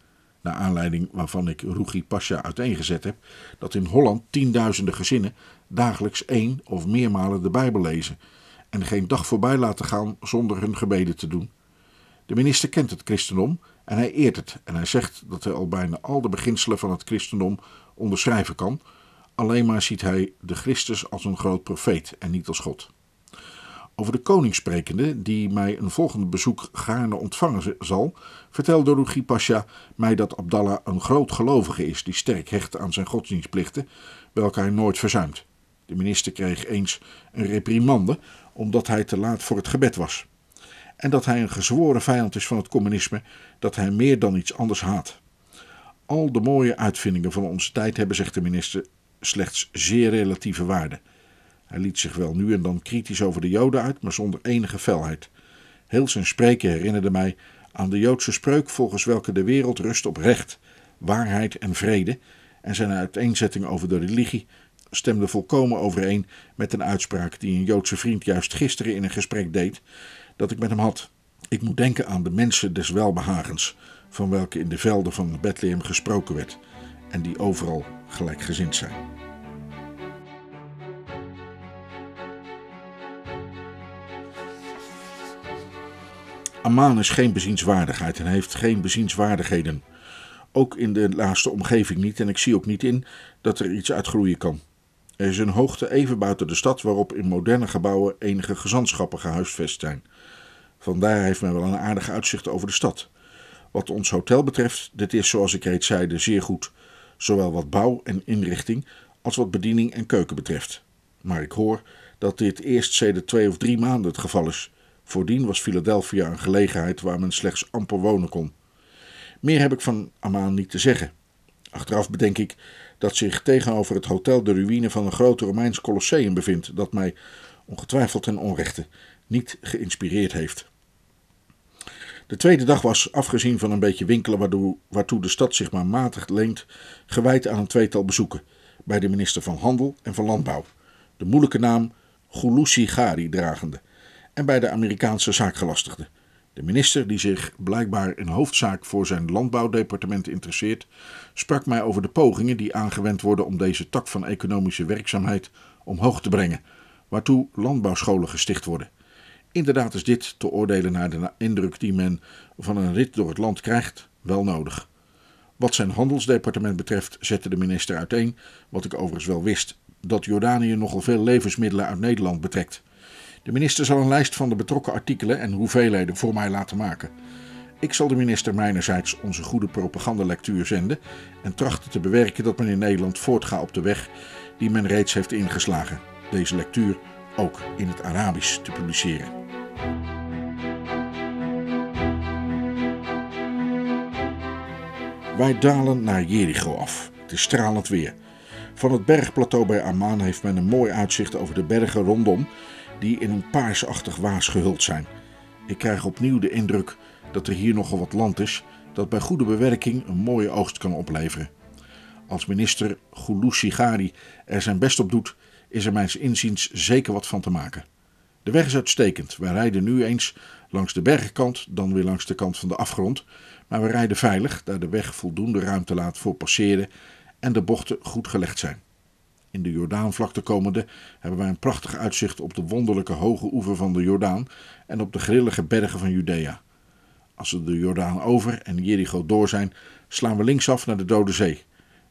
Naar aanleiding waarvan ik Rugi Pasha uiteengezet heb dat in Holland tienduizenden gezinnen dagelijks één of meermalen de Bijbel lezen en geen dag voorbij laten gaan zonder hun gebeden te doen. De minister kent het christendom en hij eert het en hij zegt dat hij al bijna al de beginselen van het christendom onderschrijven kan, alleen maar ziet hij de Christus als een groot profeet en niet als God. Over de koning sprekende, die mij een volgende bezoek gaarne ontvangen zal, vertelde Rugi Pasha mij dat Abdallah een groot gelovige is die sterk hecht aan zijn godsdienstplichten, welke hij nooit verzuimt. De minister kreeg eens een reprimande omdat hij te laat voor het gebed was. En dat hij een gezworen vijand is van het communisme, dat hij meer dan iets anders haat. Al de mooie uitvindingen van onze tijd hebben, zegt de minister, slechts zeer relatieve waarde. Hij liet zich wel nu en dan kritisch over de Joden uit, maar zonder enige felheid. Heel zijn spreken herinnerde mij aan de Joodse spreuk volgens welke de wereld rust op recht, waarheid en vrede, en zijn uiteenzetting over de religie stemde volkomen overeen met een uitspraak die een Joodse vriend juist gisteren in een gesprek deed dat ik met hem had. Ik moet denken aan de mensen des welbehagens, van welke in de velden van Bethlehem gesproken werd en die overal gelijkgezind zijn. Amman is geen bezienswaardigheid en heeft geen bezienswaardigheden. Ook in de laatste omgeving niet en ik zie ook niet in dat er iets uitgroeien kan. Er is een hoogte even buiten de stad waarop in moderne gebouwen enige gezantschappen gehuisvest zijn. Vandaar heeft men wel een aardig uitzicht over de stad. Wat ons hotel betreft, dit is zoals ik reeds zeide zeer goed, zowel wat bouw en inrichting als wat bediening en keuken betreft. Maar ik hoor dat dit eerst sedert twee of drie maanden het geval is. Voordien was Philadelphia een gelegenheid waar men slechts amper wonen kon. Meer heb ik van Amman niet te zeggen. Achteraf bedenk ik dat zich tegenover het hotel de ruïne van een groot Romeins colosseum bevindt, dat mij, ongetwijfeld ten onrechte, niet geïnspireerd heeft. De tweede dag was, afgezien van een beetje winkelen waartoe, de stad zich maar matig leent, gewijd aan een tweetal bezoeken bij de minister van Handel en van Landbouw, de moeilijke naam Gulusi Gari dragende, en bij de Amerikaanse zaakgelastigde. De minister, die zich blijkbaar in hoofdzaak voor zijn landbouwdepartement interesseert, sprak mij over de pogingen die aangewend worden om deze tak van economische werkzaamheid omhoog te brengen, waartoe landbouwscholen gesticht worden. Inderdaad is dit, te oordelen naar de indruk die men van een rit door het land krijgt, wel nodig. Wat zijn handelsdepartement betreft zette de minister uiteen, wat ik overigens wel wist, dat Jordanië nogal veel levensmiddelen uit Nederland betrekt. De minister zal een lijst van de betrokken artikelen en hoeveelheden voor mij laten maken. Ik zal de minister mijnerzijds onze goede propagandalectuur zenden en trachten te bewerken dat men in Nederland voortgaat op de weg die men reeds heeft ingeslagen. Deze lectuur ook in het Arabisch te publiceren. Wij dalen naar Jericho af. Het is stralend weer. Van het bergplateau bij Amman heeft men een mooi uitzicht over de bergen rondom, die in een paarsachtig waas gehuld zijn. Ik krijg opnieuw de indruk dat er hier nogal wat land is dat bij goede bewerking een mooie oogst kan opleveren. Als minister Gulu Gari er zijn best op doet, is er mijns inziens zeker wat van te maken. De weg is uitstekend. Wij rijden nu eens langs de bergkant, dan weer langs de kant van de afgrond. Maar we rijden veilig, daar de weg voldoende ruimte laat voor passeren en de bochten goed gelegd zijn. In de Jordaanvlakte komende hebben wij een prachtig uitzicht op de wonderlijke hoge oever van de Jordaan en op de grillige bergen van Judea. Als we de Jordaan over en Jericho door zijn, slaan we linksaf naar de Dode Zee.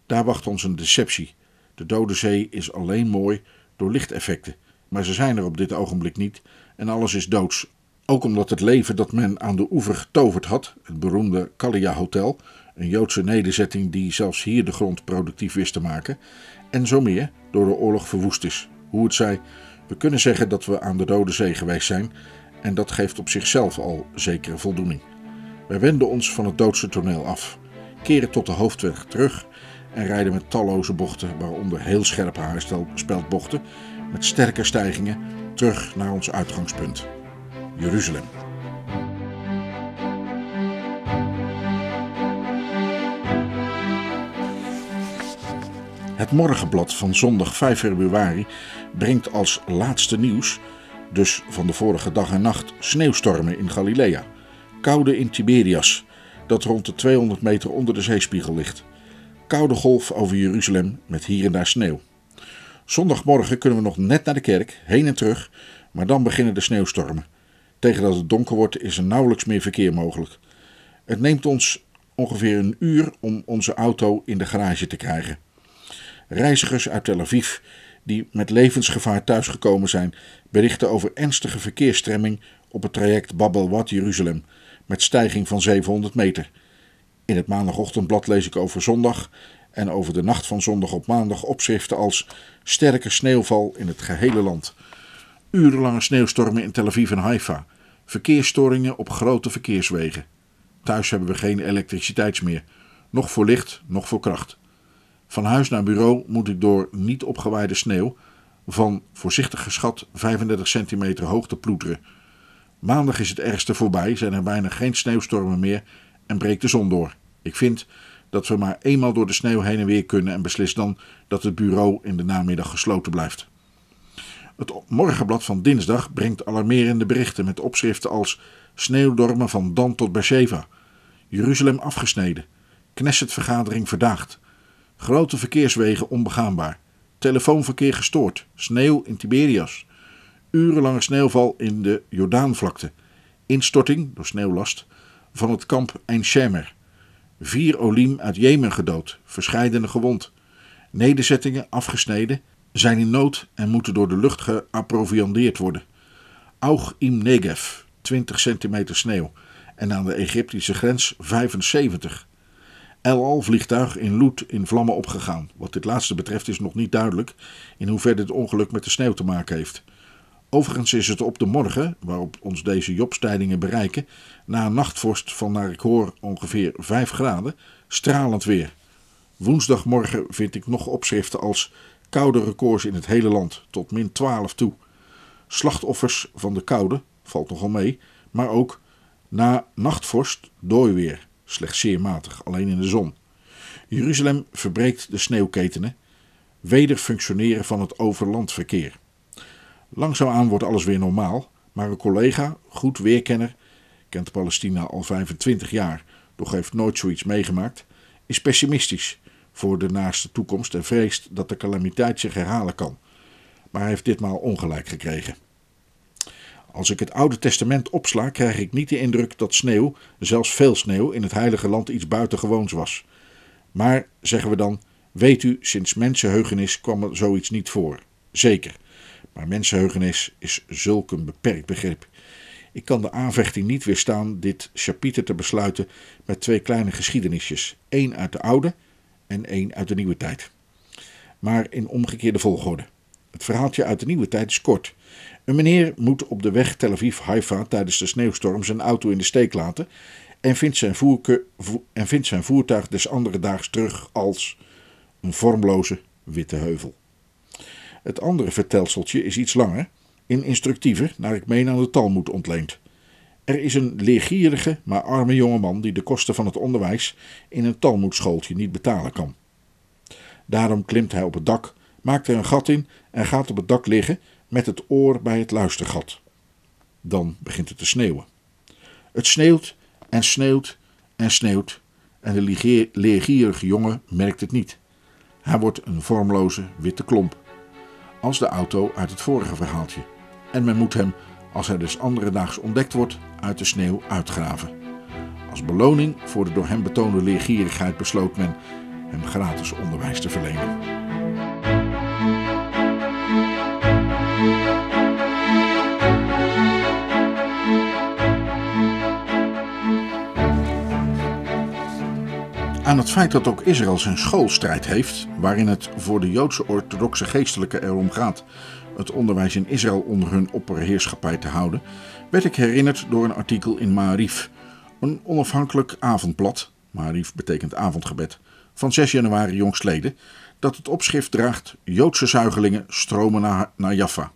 Daar wacht ons een deceptie. De Dode Zee is alleen mooi door lichteffecten, maar ze zijn er op dit ogenblik niet en alles is doods. Ook omdat het leven dat men aan de oever getoverd had, het beroemde Kalia Hotel, Een Joodse nederzetting die zelfs hier de grond productief wist te maken. En zo meer door de oorlog verwoest is. Hoe het zij, we kunnen zeggen dat we aan de Dode Zee geweest zijn. En dat geeft op zichzelf al zekere voldoening. Wij wenden ons van het doodse toneel af, keren tot de hoofdweg terug en rijden met talloze bochten, waaronder heel scherpe haarspeldbochten, met sterke stijgingen terug naar ons uitgangspunt, Jeruzalem. Het morgenblad van zondag 5 februari brengt als laatste nieuws, dus van de vorige dag en nacht, sneeuwstormen in Galilea. Koude in Tiberias, dat rond de 200 meter onder de zeespiegel ligt. Koude golf over Jeruzalem met hier en daar sneeuw. Zondagmorgen kunnen we nog net naar de kerk, heen en terug, maar dan beginnen de sneeuwstormen. Tegen dat het donker wordt is er nauwelijks meer verkeer mogelijk. Het neemt ons ongeveer een uur om onze auto in de garage te krijgen. Reizigers uit Tel Aviv die met levensgevaar thuisgekomen zijn, berichten over ernstige verkeersstremming op het traject Babel Wat Jeruzalem met stijging van 700 meter. In het maandagochtendblad lees ik over zondag en over de nacht van zondag op maandag opschriften als sterke sneeuwval in het gehele land, urenlange sneeuwstormen in Tel Aviv en Haifa, verkeersstoringen op grote verkeerswegen. Thuis hebben we geen elektriciteit meer, nog voor licht, nog voor kracht. Van huis naar bureau moet ik door niet opgewaaide sneeuw van voorzichtig geschat 35 centimeter hoogte ploeteren. Maandag is het ergste voorbij, zijn er bijna geen sneeuwstormen meer en breekt de zon door. Ik vind dat we maar eenmaal door de sneeuw heen en weer kunnen en beslis dan dat het bureau in de namiddag gesloten blijft. Het morgenblad van dinsdag brengt alarmerende berichten met opschriften als sneeuwdormen van Dan tot Beersheba, Jeruzalem afgesneden, Knessetvergadering verdaagd, grote verkeerswegen onbegaanbaar, telefoonverkeer gestoord, sneeuw in Tiberias, urenlange sneeuwval in de Jordaanvlakte, instorting door sneeuwlast van het kamp Ein Shemer, vier olim uit Jemen gedood, verscheidene gewond, nederzettingen afgesneden, zijn in nood en moeten door de lucht geapproviandeerd worden. Aug im Negev, 20 centimeter sneeuw. En aan de Egyptische grens 75. El Al vliegtuig in Loet in vlammen opgegaan. Wat dit laatste betreft is nog niet duidelijk in hoeverre dit ongeluk met de sneeuw te maken heeft. Overigens is het op de morgen, waarop ons deze jobstijdingen bereiken, na een nachtvorst van naar ik hoor ongeveer 5 graden, stralend weer. Woensdagmorgen vind ik nog opschriften als koude records in het hele land, tot min 12 toe. Slachtoffers van de koude, valt nogal mee, maar ook na nachtvorst weer, slechts zeer matig, alleen in de zon. Jeruzalem verbreekt de sneeuwketenen, weder functioneren van het overlandverkeer. Langzaamaan wordt alles weer normaal, maar een collega, goed weerkenner, kent Palestina al 25 jaar, doch heeft nooit zoiets meegemaakt, is pessimistisch voor de naaste toekomst en vreest dat de calamiteit zich herhalen kan. Maar hij heeft ditmaal ongelijk gekregen. Als ik het Oude Testament opsla, krijg ik niet de indruk dat sneeuw, zelfs veel sneeuw, in het Heilige Land iets buitengewoons was. Maar, zeggen we dan, weet u, sinds mensenheugenis kwam er zoiets niet voor. Zeker. Maar mensenheugenis is zulk een beperkt begrip. Ik kan de aanvechting niet weerstaan dit chapiter te besluiten met twee kleine geschiedenisjes. één uit de oude en één uit de nieuwe tijd. Maar in omgekeerde volgorde. Het verhaaltje uit de nieuwe tijd is kort. Een meneer moet op de weg Tel Aviv-Haifa tijdens de sneeuwstorm zijn auto in de steek laten en vindt zijn, en vindt zijn voertuig des andere daags terug als een vormloze witte heuvel. Het andere vertelseltje is iets langer, in instructiever, naar ik meen aan de Talmud ontleend. Er is een leergierige, maar arme jongeman die de kosten van het onderwijs in een Talmudschooltje niet betalen kan. Daarom klimt hij op het dak, maakt er een gat in en gaat op het dak liggen met het oor bij het luistergat. Dan begint het te sneeuwen. Het sneeuwt en sneeuwt en sneeuwt en de leergierige jongen merkt het niet. Hij wordt een vormloze witte klomp als de auto uit het vorige verhaaltje. En men moet hem, als hij dus andere daags ontdekt wordt, uit de sneeuw uitgraven. Als beloning voor de door hem betoonde leergierigheid besloot men hem gratis onderwijs te verlenen. Aan het feit dat ook Israël zijn schoolstrijd heeft, waarin het voor de Joodse orthodoxe geestelijken erom gaat het onderwijs in Israël onder hun opperheerschappij te houden, werd ik herinnerd door een artikel in Maarif, een onafhankelijk avondblad, Maarif betekent avondgebed, van 6 januari jongstleden, dat het opschrift draagt Joodse zuigelingen stromen naar, naar Jaffa.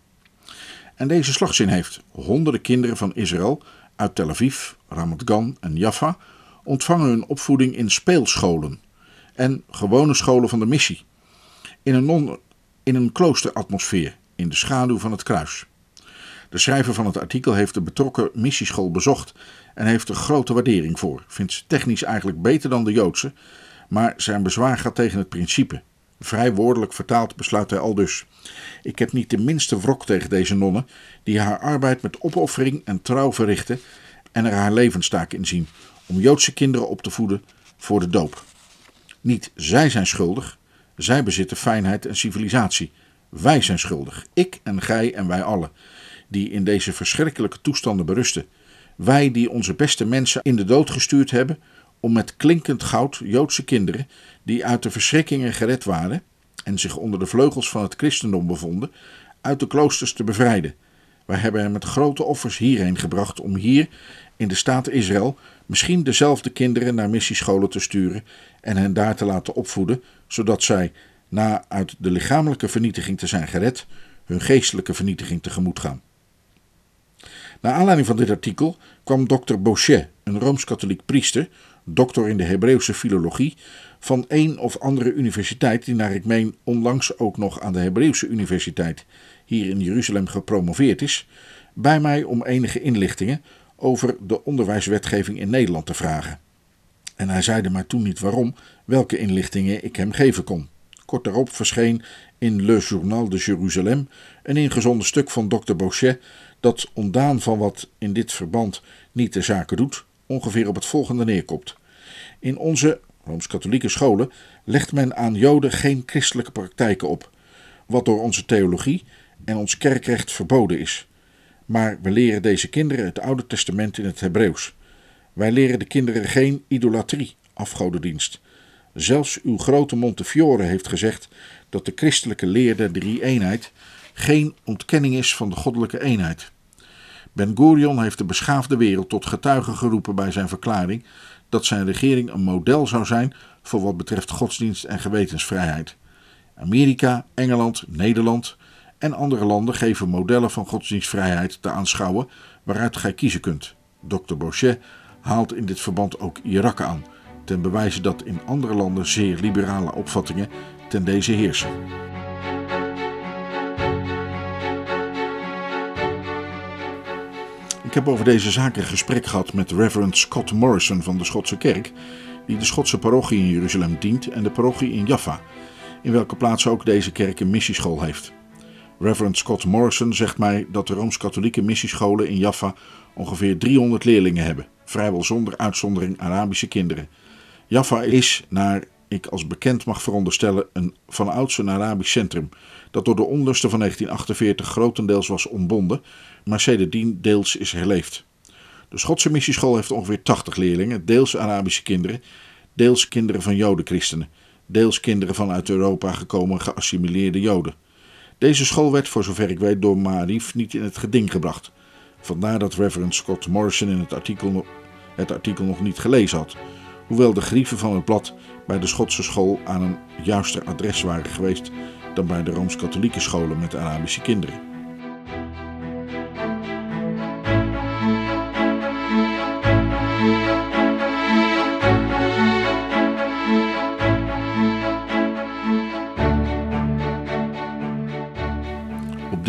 En deze slagzin heeft honderden kinderen van Israël uit Tel Aviv, Ramat Gan en Jaffa ontvangen hun opvoeding in speelscholen en gewone scholen van de missie. In een, non, in een kloosteratmosfeer, in de schaduw van het kruis. De schrijver van het artikel heeft de betrokken missieschool bezocht en heeft er grote waardering voor. Vindt ze technisch eigenlijk beter dan de Joodse, maar zijn bezwaar gaat tegen het principe. Vrij woordelijk vertaald besluit hij al dus. Ik heb niet de minste wrok tegen deze nonnen, die haar arbeid met opoffering en trouw verrichten en er haar levenstaak in zien om Joodse kinderen op te voeden voor de doop. Niet zij zijn schuldig, zij bezitten fijnheid en civilisatie. Wij zijn schuldig, ik en gij en wij allen, die in deze verschrikkelijke toestanden berusten. Wij die onze beste mensen in de dood gestuurd hebben om met klinkend goud Joodse kinderen, die uit de verschrikkingen gered waren en zich onder de vleugels van het christendom bevonden, uit de kloosters te bevrijden. Wij hebben hen met grote offers hierheen gebracht om hier, in de staat Israël, misschien dezelfde kinderen naar missiescholen te sturen en hen daar te laten opvoeden, zodat zij, na uit de lichamelijke vernietiging te zijn gered, hun geestelijke vernietiging tegemoet gaan. Naar aanleiding van dit artikel kwam dokter Bochet, een rooms-katholiek priester, doctor in de Hebreeuwse filologie, van een of andere universiteit, die naar ik meen onlangs ook nog aan de Hebreeuwse Universiteit hier in Jeruzalem gepromoveerd is, bij mij om enige inlichtingen over de onderwijswetgeving in Nederland te vragen. En hij zeide mij toen niet waarom, welke inlichtingen ik hem geven kon. Kort daarop verscheen in Le Journal de Jérusalem een ingezonden stuk van Dr. Bochet dat ontdaan van wat in dit verband niet de zaken doet, ongeveer op het volgende neerkomt. In onze Rooms-Katholieke scholen legt men aan Joden geen christelijke praktijken op, wat door onze theologie en ons kerkrecht verboden is. Maar we leren deze kinderen het Oude Testament in het Hebreeuws. Wij leren de kinderen geen idolatrie, afgodendienst. Zelfs uw grote Montefiore heeft gezegd dat de christelijke leer der drie-eenheid geen ontkenning is van de goddelijke eenheid. Ben Gurion heeft de beschaafde wereld tot getuige geroepen bij zijn verklaring dat zijn regering een model zou zijn voor wat betreft godsdienst en gewetensvrijheid. Amerika, Engeland, Nederland en andere landen geven modellen van godsdienstvrijheid te aanschouwen waaruit gij kiezen kunt. Dr. Bochet haalt in dit verband ook Irak aan, ten bewijze dat in andere landen zeer liberale opvattingen ten deze heersen. Ik heb over deze zaak een gesprek gehad met Reverend Scott Morrison van de Schotse Kerk, die de Schotse parochie in Jeruzalem dient en de parochie in Jaffa, in welke plaats ook deze kerk een missieschool heeft. Reverend Scott Morrison zegt mij dat de rooms-katholieke missiescholen in Jaffa ongeveer 300 leerlingen hebben, vrijwel zonder uitzondering Arabische kinderen. Jaffa is, naar ik als bekend mag veronderstellen, een vanouds een Arabisch centrum, dat door de onlusten van 1948 grotendeels was ontbonden, maar sedertdien deels is herleefd. De Schotse missieschool heeft ongeveer 80 leerlingen, deels Arabische kinderen, deels kinderen van Jodenchristenen, deels kinderen van uit Europa gekomen geassimileerde Joden. Deze school werd, voor zover ik weet, door Marif niet in het geding gebracht. Vandaar dat Reverend Scott Morrison in het artikel, het artikel nog niet gelezen had, hoewel de grieven van het blad bij de Schotse school aan een juister adres waren geweest dan bij de Rooms-Katholieke scholen met Arabische kinderen.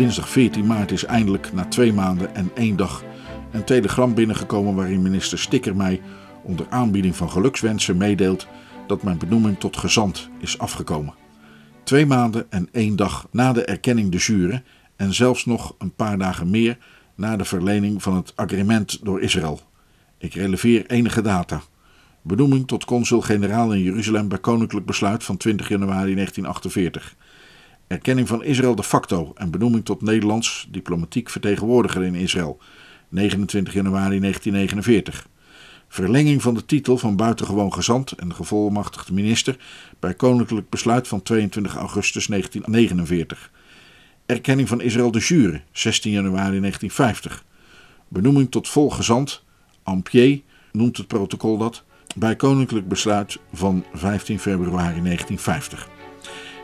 Dinsdag 14 maart is eindelijk na twee maanden en één dag een telegram binnengekomen waarin minister Stikker mij onder aanbieding van gelukswensen meedeelt dat mijn benoeming tot gezant is afgekomen. Twee maanden en één dag na de erkenning de jure en zelfs nog een paar dagen meer na de verlening van het agreement door Israël. Ik releveer enige data. Benoeming tot consul-generaal in Jeruzalem bij koninklijk besluit van 20 januari 1948. Erkenning van Israël de facto en benoeming tot Nederlands diplomatiek vertegenwoordiger in Israël 29 januari 1949. Verlenging van de titel van buitengewoon gezant en gevolmachtigde minister bij koninklijk besluit van 22 augustus 1949. Erkenning van Israël de jure, 16 januari 1950. Benoeming tot volgezant, Ampier noemt het protocol dat, bij koninklijk besluit van 15 februari 1950.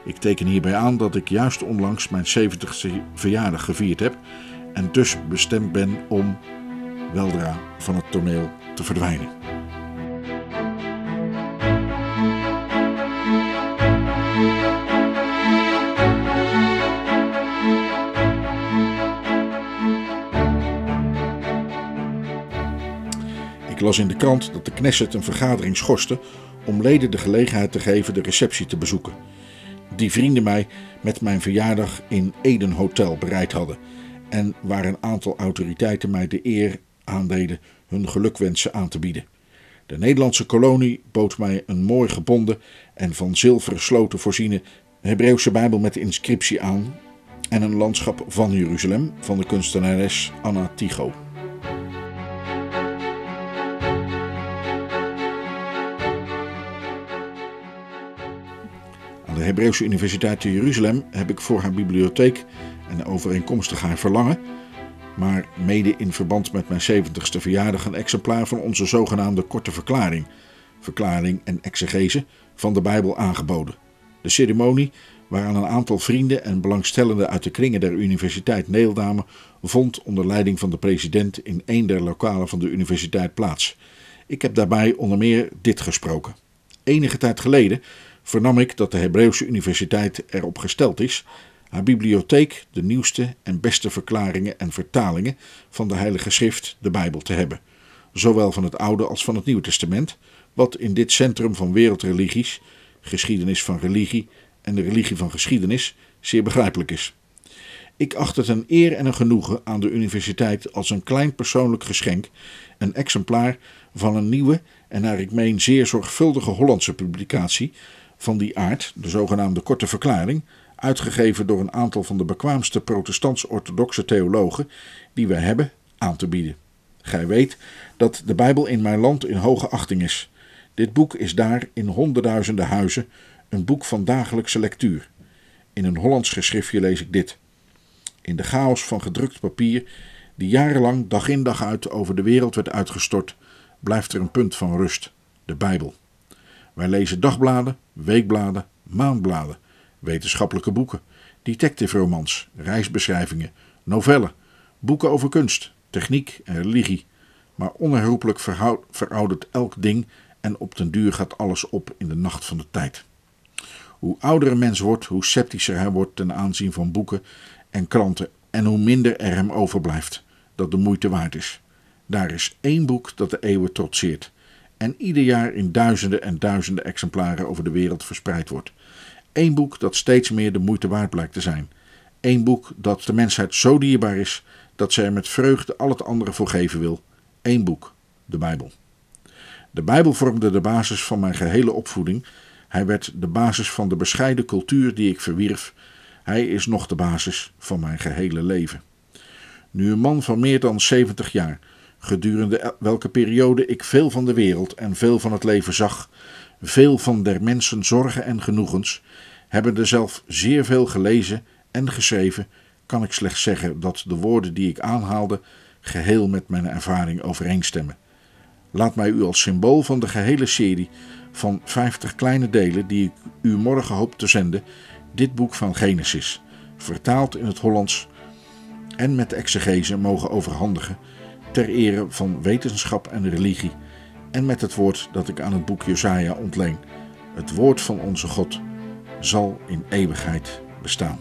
Ik teken hierbij aan dat ik juist onlangs mijn 70ste verjaardag gevierd heb en dus bestemd ben om weldra van het toneel te verdwijnen. Ik las in de krant dat de Knesset een vergadering schorste om leden de gelegenheid te geven de receptie te bezoeken. Die vrienden mij met mijn verjaardag in Eden Hotel bereid hadden en waar een aantal autoriteiten mij de eer aandeden hun gelukwensen aan te bieden. De Nederlandse kolonie bood mij een mooi gebonden en van zilveren sloten voorziene Hebreeuwse Bijbel met inscriptie aan en een landschap van Jeruzalem van de kunstenares Anna Tycho. De Hebreeuwse Universiteit te Jeruzalem heb ik voor haar bibliotheek en overeenkomstig haar verlangen maar mede in verband met mijn 70ste verjaardag een exemplaar van onze zogenaamde korte verklaring, verklaring en exegese van de Bijbel aangeboden. De ceremonie, waaraan een aantal vrienden en belangstellenden uit de kringen der universiteit deelnamen, vond onder leiding van de president in een der lokalen van de universiteit plaats. Ik heb daarbij onder meer dit gesproken. Enige tijd geleden vernam ik dat de Hebreeuwse Universiteit erop gesteld is haar bibliotheek de nieuwste en beste verklaringen en vertalingen van de Heilige Schrift, de Bijbel, te hebben, zowel van het Oude als van het Nieuwe Testament, wat in dit centrum van wereldreligies, geschiedenis van religie en de religie van geschiedenis, zeer begrijpelijk is. Ik acht het een eer en een genoegen aan de universiteit als een klein persoonlijk geschenk een exemplaar van een nieuwe en naar ik meen zeer zorgvuldige Hollandse publicatie van die aard, de zogenaamde Korte Verklaring, uitgegeven door een aantal van de bekwaamste protestants-orthodoxe theologen die we hebben, aan te bieden. Gij weet dat de Bijbel in mijn land in hoge achting is. Dit boek is daar in honderdduizenden huizen een boek van dagelijkse lectuur. In een Hollands geschriftje lees ik dit. In de chaos van gedrukt papier, die jarenlang dag in dag uit over de wereld werd uitgestort, blijft er een punt van rust: de Bijbel. Wij lezen dagbladen, weekbladen, maandbladen wetenschappelijke boeken, detective-romans, reisbeschrijvingen, novellen, boeken over kunst, techniek en religie. Maar onherroepelijk veroudert elk ding en op den duur gaat alles op in de nacht van de tijd. Hoe ouder een mens wordt, hoe sceptischer hij wordt ten aanzien van boeken en kranten en hoe minder er hem overblijft dat de moeite waard is. Daar is één boek dat de eeuwen trotseert en ieder jaar in duizenden en duizenden exemplaren over de wereld verspreid wordt. Eén boek dat steeds meer de moeite waard blijkt te zijn. Eén boek dat de mensheid zo dierbaar is dat zij er met vreugde al het andere voor geven wil. Eén boek, de Bijbel. De Bijbel vormde de basis van mijn gehele opvoeding. Hij werd de basis van de bescheiden cultuur die ik verwierf. Hij is nog de basis van mijn gehele leven. Nu een man van meer dan 70 jaar, gedurende welke periode ik veel van de wereld en veel van het leven zag, veel van der mensen zorgen en genoegens, hebben er zelf zeer veel gelezen en geschreven, kan ik slechts zeggen dat de woorden die ik aanhaalde geheel met mijn ervaring overeenstemmen. Laat mij u als symbool van de gehele serie van 50 kleine delen die ik u morgen hoop te zenden, dit boek van Genesis, vertaald in het Hollands en met exegese mogen overhandigen ter ere van wetenschap en religie en met het woord dat ik aan het boek Josaja ontleen. Het woord van onze God zal in eeuwigheid bestaan.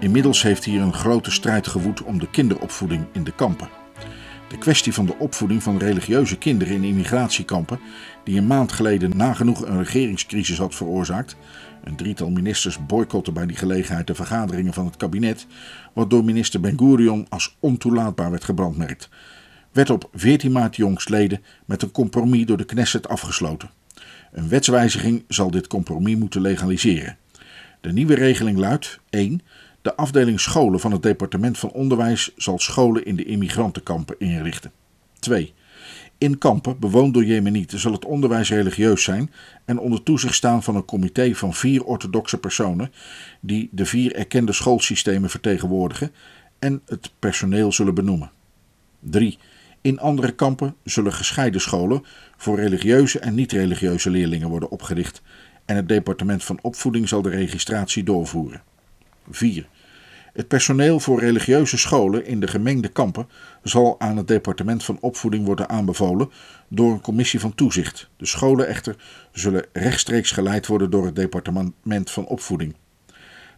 Inmiddels heeft hier een grote strijd gewoed om de kinderopvoeding in de kampen. De kwestie van de opvoeding van religieuze kinderen in immigratiekampen, die een maand geleden nagenoeg een regeringscrisis had veroorzaakt, een drietal ministers boycotten bij die gelegenheid de vergaderingen van het kabinet, wat door minister Ben Gurion als ontoelaatbaar werd gebrandmerkt, werd op 14 maart jongstleden met een compromis door de Knesset afgesloten. Een wetswijziging zal dit compromis moeten legaliseren. De nieuwe regeling luidt 1. De afdeling scholen van het departement van onderwijs zal scholen in de immigrantenkampen inrichten. 2. In kampen, bewoond door Jemenieten, zal het onderwijs religieus zijn en onder toezicht staan van een comité van vier orthodoxe personen die de vier erkende schoolsystemen vertegenwoordigen en het personeel zullen benoemen. 3. In andere kampen zullen gescheiden scholen voor religieuze en niet-religieuze leerlingen worden opgericht en het departement van opvoeding zal de registratie doorvoeren. 4. Het personeel voor religieuze scholen in de gemengde kampen zal aan het departement van opvoeding worden aanbevolen door een commissie van toezicht. De scholen echter zullen rechtstreeks geleid worden door het departement van opvoeding.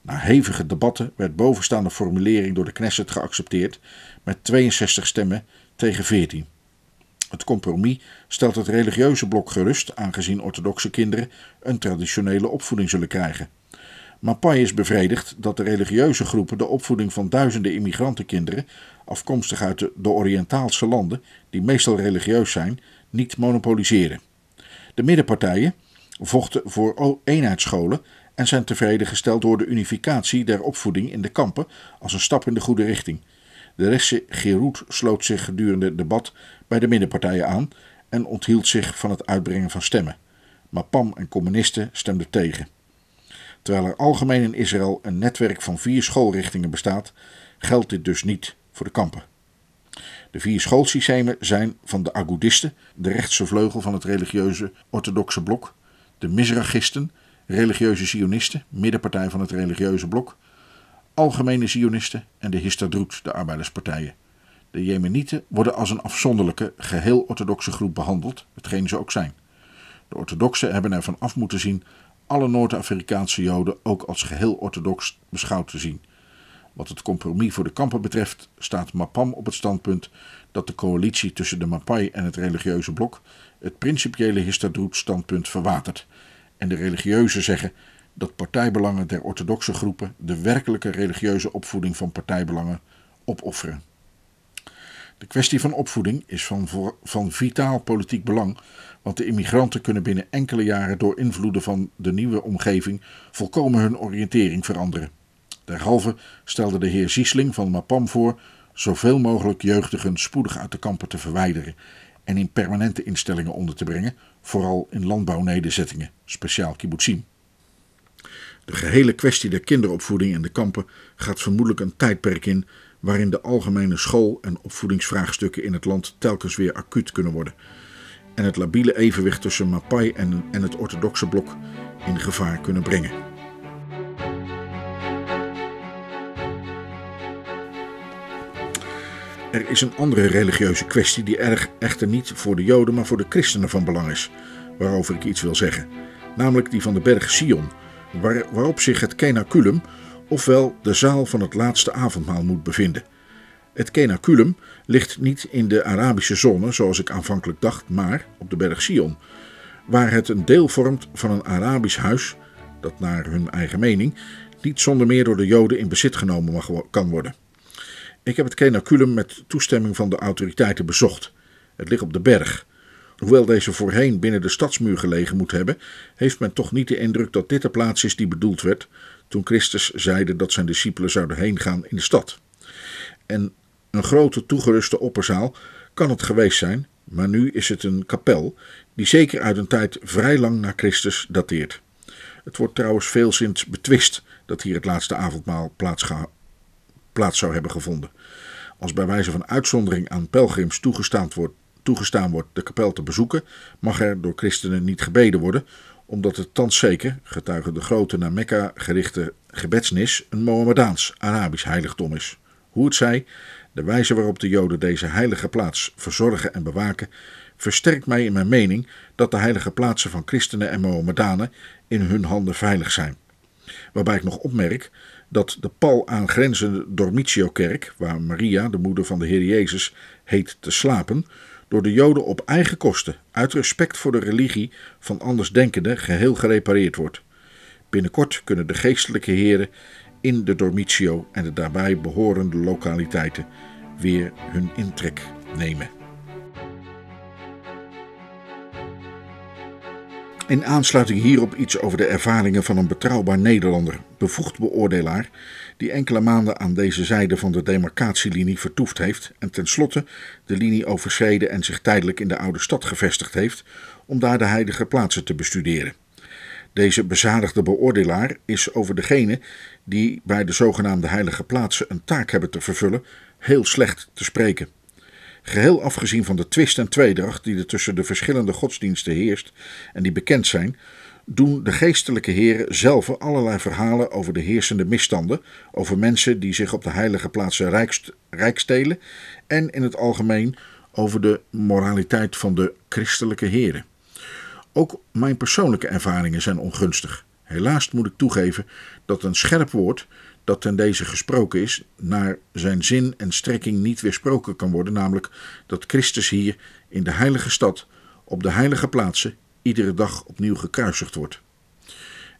Na hevige debatten werd bovenstaande formulering door de Knesset geaccepteerd met 62 stemmen tegen 14. Het compromis stelt het religieuze blok gerust, aangezien orthodoxe kinderen een traditionele opvoeding zullen krijgen. Mapai is bevredigd dat de religieuze groepen de opvoeding van duizenden immigrantenkinderen, afkomstig uit de, de Oriëntaalse landen, die meestal religieus zijn, niet monopoliseren. De middenpartijen vochten voor eenheidsscholen en zijn tevreden gesteld door de unificatie der opvoeding in de kampen als een stap in de goede richting. De rechtse Geroet sloot zich gedurende het debat bij de middenpartijen aan en onthield zich van het uitbrengen van stemmen. Maar PAM en communisten stemden tegen. Terwijl er algemeen in Israël een netwerk van vier schoolrichtingen bestaat, geldt dit dus niet voor de kampen. De vier schoolsystemen zijn van de Agudisten, de rechtse vleugel van het religieuze orthodoxe blok, de Mizrachisten, religieuze Zionisten, middenpartij van het religieuze blok, algemene Zionisten en de Histadrut, de arbeiderspartijen. De Jemenieten worden als een afzonderlijke, geheel orthodoxe groep behandeld, hetgeen ze ook zijn. De orthodoxen hebben ervan af moeten zien alle Noord-Afrikaanse Joden ook als geheel orthodox beschouwd te zien. Wat het compromis voor de kampen betreft staat Mapam op het standpunt dat de coalitie tussen de Mapai en het religieuze blok het principiële Histadrut standpunt verwatert en de religieuzen zeggen dat partijbelangen der orthodoxe groepen de werkelijke religieuze opvoeding van partijbelangen opofferen. De kwestie van opvoeding is van, van vitaal politiek belang, want de immigranten kunnen binnen enkele jaren door invloeden van de nieuwe omgeving volkomen hun oriëntering veranderen. Derhalve stelde de heer Ziesling van Mapam voor zoveel mogelijk jeugdigen spoedig uit de kampen te verwijderen en in permanente instellingen onder te brengen, vooral in landbouwnederzettingen, speciaal kibbutzim. De gehele kwestie der kinderopvoeding in de kampen gaat vermoedelijk een tijdperk in waarin de algemene school- en opvoedingsvraagstukken in het land telkens weer acuut kunnen worden en het labiele evenwicht tussen Mapai en, en het orthodoxe blok in gevaar kunnen brengen. Er is een andere religieuze kwestie die erg echter niet voor de Joden, maar voor de christenen van belang is, waarover ik iets wil zeggen, namelijk die van de berg Sion, waar, waarop zich het Kenaculum, ofwel de zaal van het laatste avondmaal, moet bevinden. Het Kenaculum ligt niet in de Arabische zone, zoals ik aanvankelijk dacht, maar op de berg Sion, waar het een deel vormt van een Arabisch huis dat naar hun eigen mening niet zonder meer door de Joden in bezit genomen mag, kan worden. Ik heb het Kenaculum met toestemming van de autoriteiten bezocht. Het ligt op de berg. Hoewel deze voorheen binnen de stadsmuur gelegen moet hebben, heeft men toch niet de indruk dat dit de plaats is die bedoeld werd toen Christus zeide dat zijn discipelen zouden heen gaan in de stad. En een grote toegeruste opperzaal kan het geweest zijn, maar nu is het een kapel die zeker uit een tijd vrij lang na Christus dateert. Het wordt trouwens veelzins betwist dat hier het laatste avondmaal plaats, plaats zou hebben gevonden. Als bij wijze van uitzondering aan pelgrims toegestaan wordt, toegestaan wordt de kapel te bezoeken, mag er door christenen niet gebeden worden, omdat het thans zeker, getuige de grote naar Mekka gerichte gebedsnis, een Mohammedaans Arabisch heiligdom is. Hoe het zij, de wijze waarop de Joden deze heilige plaats verzorgen en bewaken, versterkt mij in mijn mening dat de heilige plaatsen van christenen en Mohammedanen in hun handen veilig zijn. Waarbij ik nog opmerk dat de pal aangrenzende Dormitio-kerk, waar Maria, de moeder van de Heer Jezus, heet te slapen, door de Joden op eigen kosten, uit respect voor de religie van andersdenkenden, geheel gerepareerd wordt. Binnenkort kunnen de geestelijke heren in de Dormitio en de daarbij behorende lokaliteiten weer hun intrek nemen. In aansluiting hierop iets over de ervaringen van een betrouwbaar Nederlander, bevoegd beoordelaar, die enkele maanden aan deze zijde van de demarcatielinie vertoefd heeft en tenslotte de linie overschreden en zich tijdelijk in de oude stad gevestigd heeft om daar de heilige plaatsen te bestuderen. Deze bezadigde beoordelaar is over degene die bij de zogenaamde heilige plaatsen een taak hebben te vervullen heel slecht te spreken. Geheel afgezien van de twist en tweedracht die er tussen de verschillende godsdiensten heerst en die bekend zijn, doen de geestelijke heren zelf allerlei verhalen over de heersende misstanden, over mensen die zich op de heilige plaatsen rijk stelen en in het algemeen over de moraliteit van de christelijke heren. Ook mijn persoonlijke ervaringen zijn ongunstig. Helaas moet ik toegeven dat een scherp woord dat ten deze gesproken is, naar zijn zin en strekking niet weersproken kan worden, namelijk dat Christus hier in de heilige stad, op de heilige plaatsen, iedere dag opnieuw gekruisigd wordt.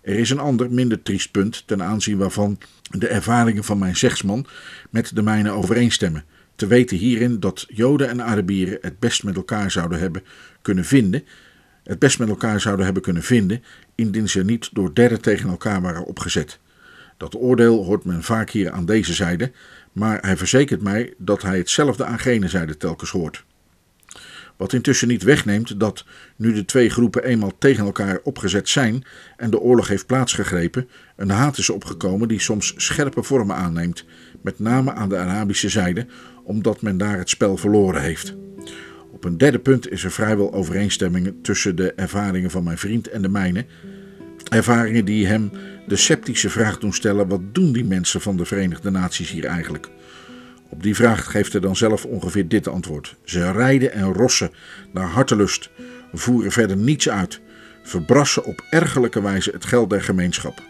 Er is een ander, minder triest punt ten aanzien waarvan de ervaringen van mijn zegsman met de mijne overeenstemmen. Te weten hierin dat Joden en Arabieren het best met elkaar zouden hebben kunnen vinden, het best met elkaar zouden hebben kunnen vinden, indien ze niet door derden tegen elkaar waren opgezet. Dat oordeel hoort men vaak hier aan deze zijde, maar hij verzekert mij dat hij hetzelfde aan gene zijde telkens hoort. Wat intussen niet wegneemt dat, nu de twee groepen eenmaal tegen elkaar opgezet zijn en de oorlog heeft plaatsgegrepen, een haat is opgekomen die soms scherpe vormen aanneemt, met name aan de Arabische zijde, omdat men daar het spel verloren heeft. Op een derde punt is er vrijwel overeenstemming tussen de ervaringen van mijn vriend en de mijne. Ervaringen die hem de sceptische vraag doen stellen: wat doen die mensen van de Verenigde Naties hier eigenlijk? Op die vraag geeft hij dan zelf ongeveer dit antwoord: Ze rijden en rossen naar hartelust, voeren verder niets uit, verbrassen op ergelijke wijze het geld der gemeenschap.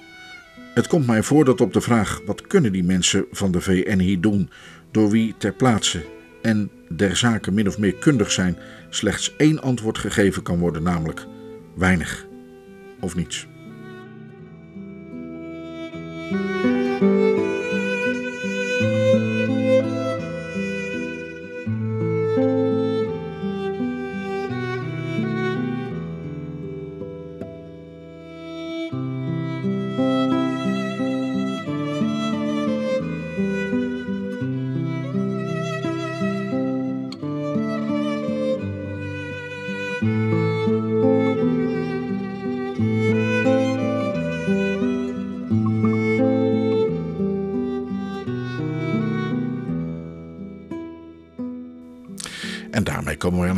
Het komt mij voor dat op de vraag: wat kunnen die mensen van de VN hier doen, door wie ter plaatse en der zaken min of meer kundig zijn, slechts één antwoord gegeven kan worden, namelijk weinig of niets.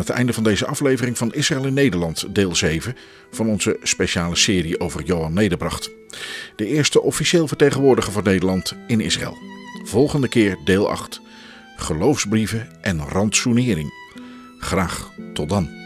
Het einde van deze aflevering van Israël in Nederland, deel 7 van onze speciale serie over Johan Nederbracht. De eerste officieel vertegenwoordiger van Nederland in Israël. Volgende keer deel 8. Geloofsbrieven en rantsoenering. Graag tot dan.